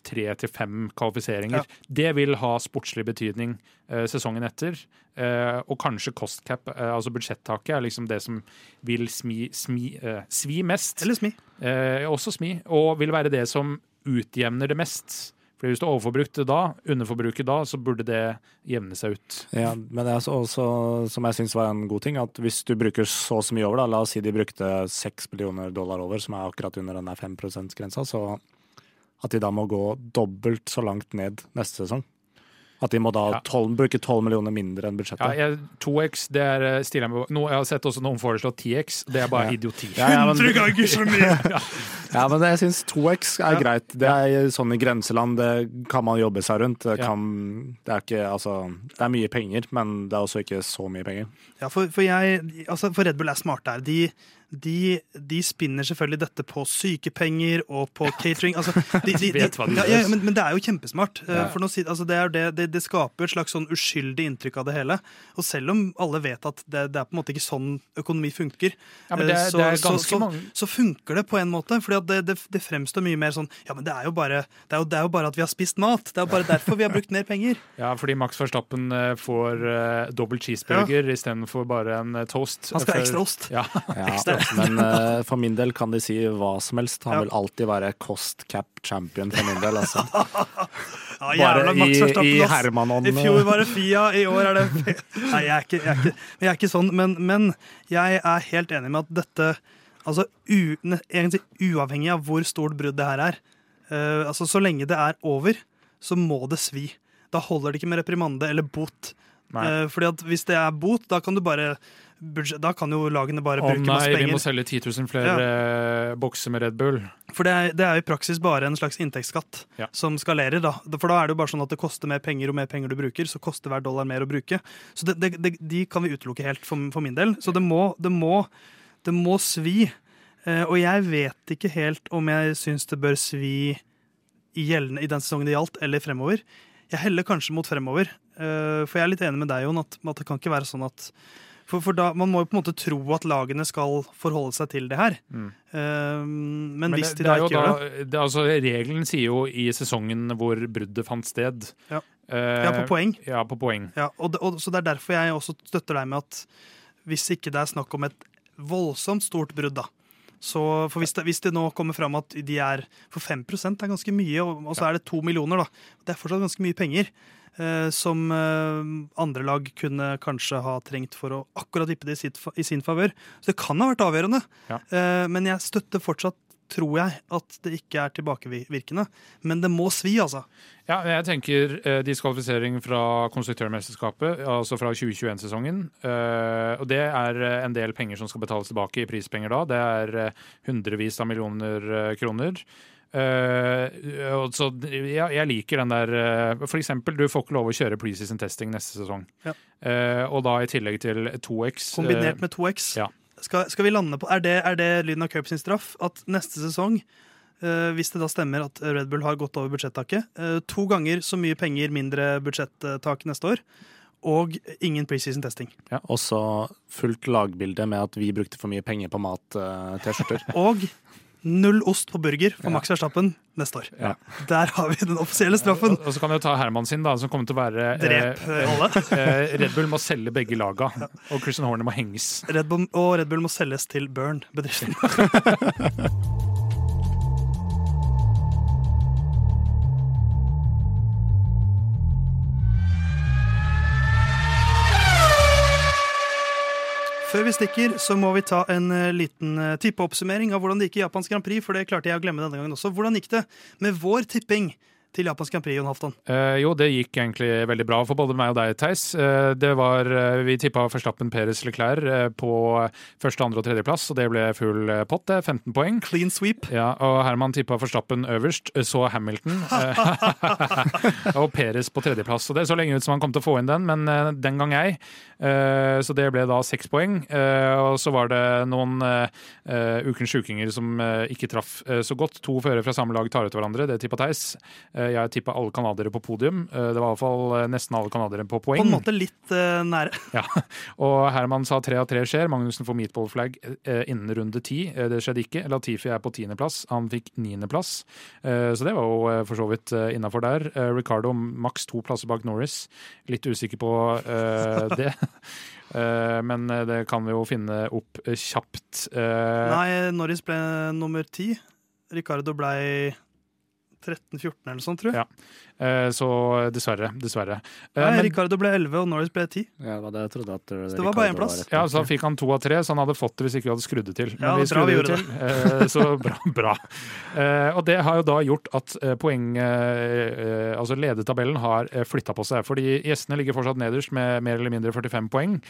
tre til fem kvalifiseringer. Ja. Det vil ha sportslig betydning eh, sesongen etter. Eh, og kanskje cost cap, eh, altså budsjettaket, er liksom det som vil smi, smi, eh, svi mest. Eller smi. Eh, også smi. Og vil være det som utjevner det mest. For hvis du overforbrukte da, underforbruket da, så burde det jevne seg ut. Ja, men det er også, som jeg syns var en god ting, at hvis du bruker så og så mye over, da, la oss si de brukte seks millioner dollar over, som er akkurat under den der 5 %-grensa, så at de da må gå dobbelt så langt ned neste sesong. At de må da Ja. 12, bruke 12 millioner mindre enn Ja, budsjettet. jeg, 2X, det er eh, stiller jeg meg på. Nå, Jeg har sett også noen foreslå 10X, det er bare Ja. idioti. Ja, ja, men, 100 ganger så mye! ja, men jeg syns 2X er Ja. greit. Det er sånn i grenseland, det kan man jobbe seg rundt. Det, kan, det, er ikke, altså, det er mye penger, men det er også ikke så mye penger. Ja, for, for, jeg, altså for Red Bull er smarte her. De, de, de spinner selvfølgelig dette på sykepenger og på catering. Altså, de, de, ja, ja, men, men det er jo kjempesmart. Eh, Ja. Nå, altså, det, det, det, det skaper et slags sånn uskyldig inntrykk av det hele. Og selv om alle vet at det, det er på en måte ikke sånn økonomi funker, Ja, eh, så, det så, så, så funker det på en måte. For det, fremstår mye mer sånn Ja, men det er jo bare det er jo, det er jo bare at vi har spist mat. Det er jo bare derfor vi har brukt mer penger. Ja, fordi Max Verstappen eh, får uh, dobbel cheeseburger istedenfor bare en toast. Han skal ha ekstra ost. Ja. Ja, men uh, for min del kan de si hva som helst. Han Ja. vil alltid være cost cap champion for min del. Altså. Ja, jævla Bare i, i. Hermanon. I fjor var det Fia, i år er det Nei, jeg er ikke, jeg er ikke, jeg er ikke sånn, men, men jeg er helt enig med at dette Altså u, egentlig uavhengig av hvor stort brudd det her er, uh, altså så lenge det er over, så må det svi. Da holder det ikke med reprimande eller bot. Eh, fordi at hvis det er bot, da kan du bare budsjett- Da kan jo lagene bare Å bruke nei, masse vi må selge 10 000 flere ja. bokser med Red Bull. For det er, det er i praksis bare en slags inntektsskatt Ja. som skalerer. da. For da er det jo bare sånn at det koster mer penger, og mer penger du bruker, så koster hver dollar mer å bruke. Så det, det, det, de kan vi utelukke helt for, for min del. Så det må, det må, det må svi. Eh, og jeg vet ikke helt om jeg syns det bør svi i, gjeldende, i den sesongen det gjaldt, eller fremover. Jeg heller kanskje mot fremover. Eh, for jeg er litt enig med deg, Jon, at, at det kan ikke være sånn at for, for da, Man må jo på en måte tro at lagene skal forholde seg til det her. Mm. Eh, men, Men hvis det, de da ikke da, gjør det det, altså, regelen sier jo i sesongen hvor bruddet fant sted. Ja. uh, Ja, på poeng. Ja, på poeng. Ja, og det, og, så det er derfor jeg også støtter deg med at hvis ikke det er snakk om et voldsomt stort brudd, da. Så for hvis det, hvis det nå kommer fram at de er For 5 er ganske mye, og, og så er det to millioner, da. Det er fortsatt ganske mye penger. Eh, som eh, andre lag kunne kanskje ha trengt for å akkurat vippe det i, sin favør. Så det kan ha vært avgjørende. Ja. Eh, men jeg støtter fortsatt, tror jeg, at det ikke er tilbakevirkende. Men det må svi, altså. Ja, jeg tenker eh, diskvalifisering fra konstruktørmesterskapet, altså fra 2021-sesongen. Eh, og det er en del penger som skal betales tilbake i prispenger da. Det er eh, hundrevis av millioner kroner. Eh, og så ja, jeg liker den der uh, For eksempel, du får ikke lov å kjøre preseason testing neste sesong. Ja. Uh, og da i tillegg til 2X. eh, Kombinert med 2X. ja. Skal, skal vi lande på, Er det, er det lyden av Cup sin straff? At neste sesong, eh, hvis det da stemmer at Red Bull har gått over budsjettaket, to ganger så mye penger mindre budsjettak neste år, og ingen preseason testing. Også fullt lagbilde med at vi brukte for mye penger på mat-T-skjorter. Og null ost på burger for Ja. Max Verstappen neste år. Ja. Der har vi den offisielle straffen. Og så kan vi jo ta Herman sin, da, som kommer til å være eh, Drep eh, alle. eh, Red Bull må selge begge laga, og Christian Horner må henges. Red Bull, og Red Bull må selges til Burn, bedriften. Før vi stikker, så må vi ta en eh, liten eh, tippeoppsummering av hvordan det gikk i Japans Grand Prix. For det klarte jeg å glemme denne gangen også. Hvordan gikk det med vår tipping til Japans Grand Prix, Jon Halvdan? Eh, jo, det gikk egentlig veldig bra for både meg og deg, Theis. Eh, det var, eh, vi tippa Verstappen Peres Leclerc eh, på første, andre og tredjeplass, og det ble full eh, pott, det. 15 poeng. Clean sweep. Ja, og Herman tippa Verstappen øverst, så Hamilton. og Peres på tredjeplass. Og det så lenge ut som han kom til å få inn den, men den gang ei. Eh, så det ble da seks poeng. Eh, og så var det noen ukens sjukinger som ikke traff så godt. To førere fra samme lag tar ut hverandre, det tippa Theis. Eh, jeg tippa alle canadiere på podium. Eh, det var iallfall uh, nesten alle canadiere på poeng. På en måte litt uh, nære. Ja, og Herman sa tre av tre skjer. Magnussen får meatball-flagg eh, innen runde ti. Eh, det skjedde ikke. Latifi er på tiendeplass. Han fikk niendeplass. Eh, så det var jo eh, for så vidt eh, innafor der. Eh, Ricardo maks to plasser bak Norris. Litt usikker på uh, det. Eh, men eh, det kan vi jo finne opp eh, kjapt. Eh, Nei, Norris ble nummer ti. Ricardo ble 13-14 eller noe sånt, tror jeg. Ja. Eh, så dessverre. Dessverre. Eh, Nei, men- Ricardo ble 11, og Norris ble 10. Ja, det jeg trodde at det var bare en plass. Ja, så da fikk han to av tre, så han hadde fått det hvis ikke vi hadde skrudd det til. Men Ja, vi bra skrudde vi det gjorde til, eh, så bra. bra. Eh, og det har jo da gjort at eh, poeng eh, eh, Altså ledetabellen har eh, flytta på seg. Fordi gjestene ligger fortsatt nederst med mer eller mindre 45 poeng.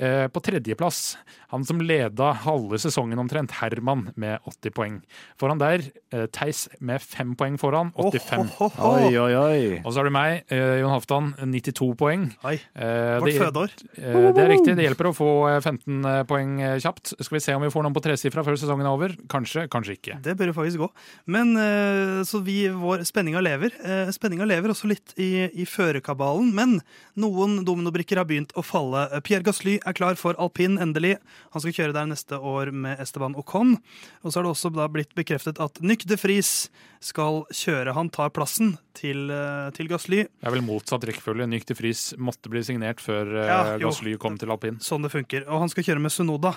Eh, på tredjeplass, han som leda halve sesongen omtrent, Herman med 80 poeng. Foran der eh, Theis med fem poeng foran, 85. Oh, oh, oh, Oi, oi, oi, oi. Og så har du meg, eh, Jon Halvdan, 92 poeng. Oi, Eh, vårt det- fødeår. Eh, Det er riktig, det hjelper å få eh, 15 poeng kjapt. Skal vi se om vi får noen på tresifra før sesongen er over? Kanskje, kanskje ikke. Det bør jo faktisk gå. Men eh, så vi, vår spenninga lever. Eh, Spenninga lever også litt i, i førerkabalen, men noen dominobrikker har begynt å falle. Pierre Gasly er klar for alpin, endelig. Han skal kjøre der neste år med Esteban Ocon. Og så har det også da blitt bekreftet at Nyk de Vries skal kjøre. Han tar plassen til, eh, til Gasly. Det er vel motsatt rekkefølge. Nyk til Friis måtte bli signert før eh, Ja. Gasly kom til alpin. Sånn det funker. Og han skal kjøre med Sunoda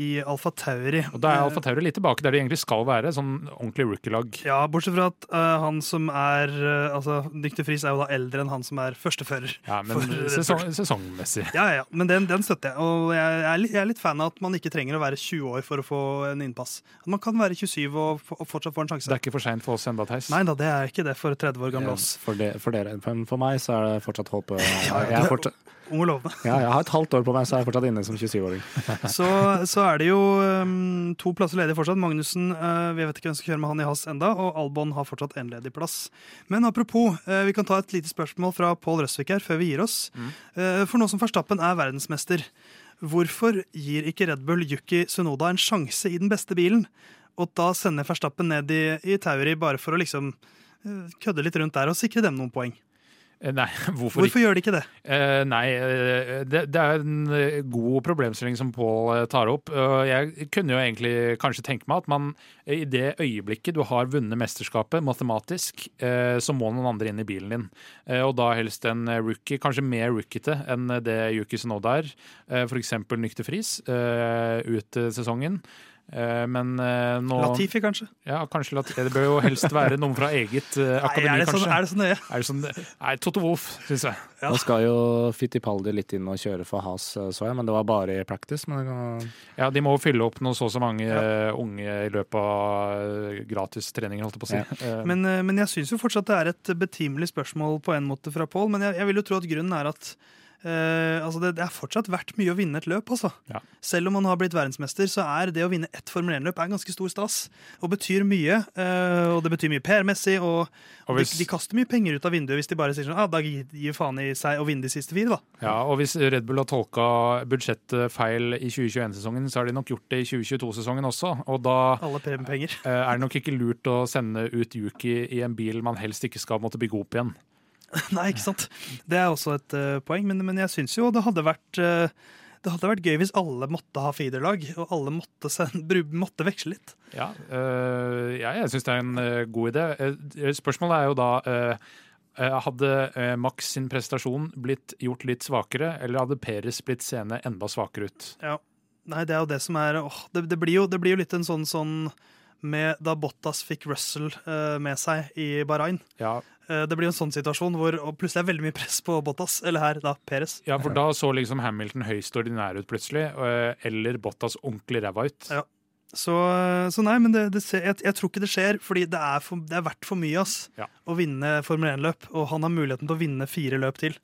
i Alfa Tauri. Og Da er Eh, Alfa Tauri litt tilbake der de egentlig skal være, sånn ordentlig rookie-lag. Ja, bortsett fra at eh, han som er uh, Altså, Dyktig Friis er jo da eldre enn han som er førstefører. Ja, men For sesong, sesongmessig. Ja, ja, ja, men den, den støtter jeg. Og jeg er, litt, jeg er litt fan av at man ikke trenger å være 20 år for å få en innpass. At man kan være 27 og, og fortsatt få en sjanse. Det er ikke for seint for oss ennå, Theis. Nei da, det er ikke det for 30 år gamle oss. For, de, for dere, men for meg så er det fortsatt håp. Ja, Jeg, er fortsatt, Ung og lovende. ja, jeg har et halvt år på meg, så er jeg fortsatt inne som 27-åring. Så, så er det jo um, to plasser ledige fortsatt. Magnussen, uh, vi vet ikke hvem som kjører med han i Hass enda, og Albon har fortsatt en ledig plass. Men apropos, uh, vi kan ta et lite spørsmål fra Pål Røsvik her før vi gir oss. Uh, for nå som Verstappen er verdensmester, hvorfor gir ikke Red Bull Yuki Sunoda en sjanse i den beste bilen? Og da sender Verstappen ned i, i Tauri bare for å liksom uh, kødde litt rundt der og sikre dem noen poeng. Eh, Nei, hvorfor? Hvorfor gjør de ikke det? Eh, nei, eh, det, det er en god problemstilling som Pål tar opp. Jeg kunne jo egentlig kanskje tenke meg at man i det øyeblikket du har vunnet mesterskapet matematisk, så må noen andre inn i bilen din. Og da helst en rookie, kanskje mer rookiete enn det Yuki Sonoda er. Eh, F.eks. Nykter Friis ut sesongen. Eh, Men eh, nå Latifi, kanskje? Ja, kanskje Latifi. Det bør jo helst være noen fra eget akademi, Nei, er det, sånn, er det sånn det Er det sånn, nei, Toto Wolff, syns jeg. Ja. Nå skal jo Fittipaldi litt inn og kjøre for Has, eh, så jeg, men det var bare i practice. Men kan, Ja, de må jo fylle opp noe så og så mange ja. unge i løpet av eh, gratis treninger, holdt jeg på å si. Ja. Eh, Men, eh, men jeg syns jo fortsatt det er et betimelig spørsmål på en måte fra Pål. Men jeg, jeg vil jo tro at grunnen er at eh, altså det, det er fortsatt verdt mye å vinne et løp. Altså. Ja. Selv om man har blitt verdensmester, så er det å vinne ett Formel 1-løp en ganske stor stas. Og betyr mye. Uh, og det betyr mye PR-messig. Og, Og de, hvis- de kaster mye penger ut av vinduet hvis de bare sier sånn ah, da gir faen i seg å vinne de siste fire, da. ja, og hvis Red Bull har tolka budsjettet feil i 2021-sesongen, så har de nok gjort det i 2022-sesongen også. Og da eh, er det nok ikke lurt å sende ut Yuki i en bil man helst ikke skal måtte bygge opp igjen. Nei, ikke sant. Det er også et uh, poeng, men, men jeg syns jo det hadde vært uh, det hadde vært gøy hvis alle måtte ha feederlag, og alle måtte, sende, måtte veksle litt. Ja, øh, ja jeg syns det er en god idé. Spørsmålet er jo da eh, Hadde Max sin prestasjon blitt gjort litt svakere, eller hadde Peres blitt seende enda svakere ut? Ja. Nei, det er jo det som er åh, det, det, blir jo, det blir jo litt en sånn sånn med da Bottas fikk Russell eh, med seg i Bahrain. Ja, Eh, det blir en sånn situasjon hvor og plutselig er veldig mye press på Bottas, eller her, da, Peres. Ja, for da så liksom Hamilton høyst ordinær ut plutselig, øh, eller Bottas ordentlig ræva ut. Ja. Så, så nei, men det, det jeg, jeg tror ikke det skjer, fordi det er, for, det er verdt for mye ass, Ja. å vinne Formel 1-løp. Og han har muligheten til å vinne fire løp til.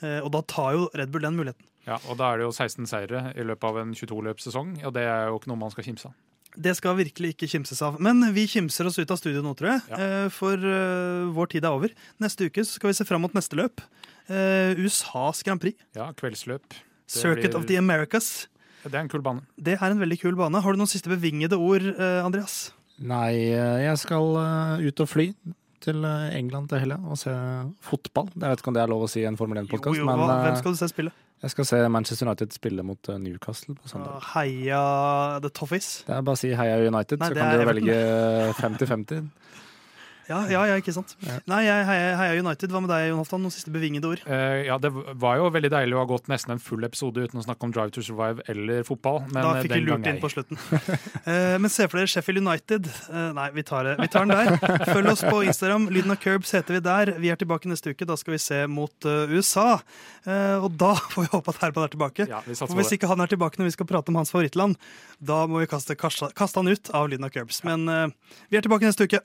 Eh, og da tar jo Red Bull den muligheten. Ja, og da er det jo 16 seire i løpet av en 22-løpssesong, og det er jo ikke noe man skal kimse av. Det skal virkelig ikke kimses av. Men vi kimser oss ut av studio nå, tror jeg. Ja. eh, For eh, vår tid er over. Neste uke så skal vi se fram mot neste løp. Eh, USAs Grand Prix. Ja, kveldsløp. Circuit blir- of the Americas. Det er en kul bane. Det er en veldig kul bane. Har du noen siste bevingede ord, Andreas? Nei, jeg skal ut og fly til England til helga og se fotball. Jeg vet ikke om det er lov å si i en Formel 1-podkast, Jo, jo, men Hvem skal du se spille? Jeg skal se Manchester United spille mot eh, Newcastle på søndag. Heia The Toffees. Det er bare å si heia United, Nei, så kan du velge 50-50. Ja, ja, ja, ikke sant. Nei, jeg heier United. Hva med deg, Jon Halvdan? Noen siste bevingede ord? Uh, ja, Det var jo veldig deilig å ha gått nesten en full episode uten å snakke om Drive to Survive eller fotball. Men da eh, fikk vi lurt inn på slutten. uh, men se for dere Sheffield United. Uh, nei, vi tar, vi tar den der. Følg oss på Instagram. Lyden av Curbs heter vi der. Vi er tilbake neste uke. Da skal vi se mot eh, USA. Eh, og da får vi håpe at Herman er tilbake. Ja, For hvis ikke han er tilbake når vi skal prate om hans favorittland, da må vi kaste, kaste, kaste han ut av Lyden av Curbs. Men eh, vi er tilbake neste uke.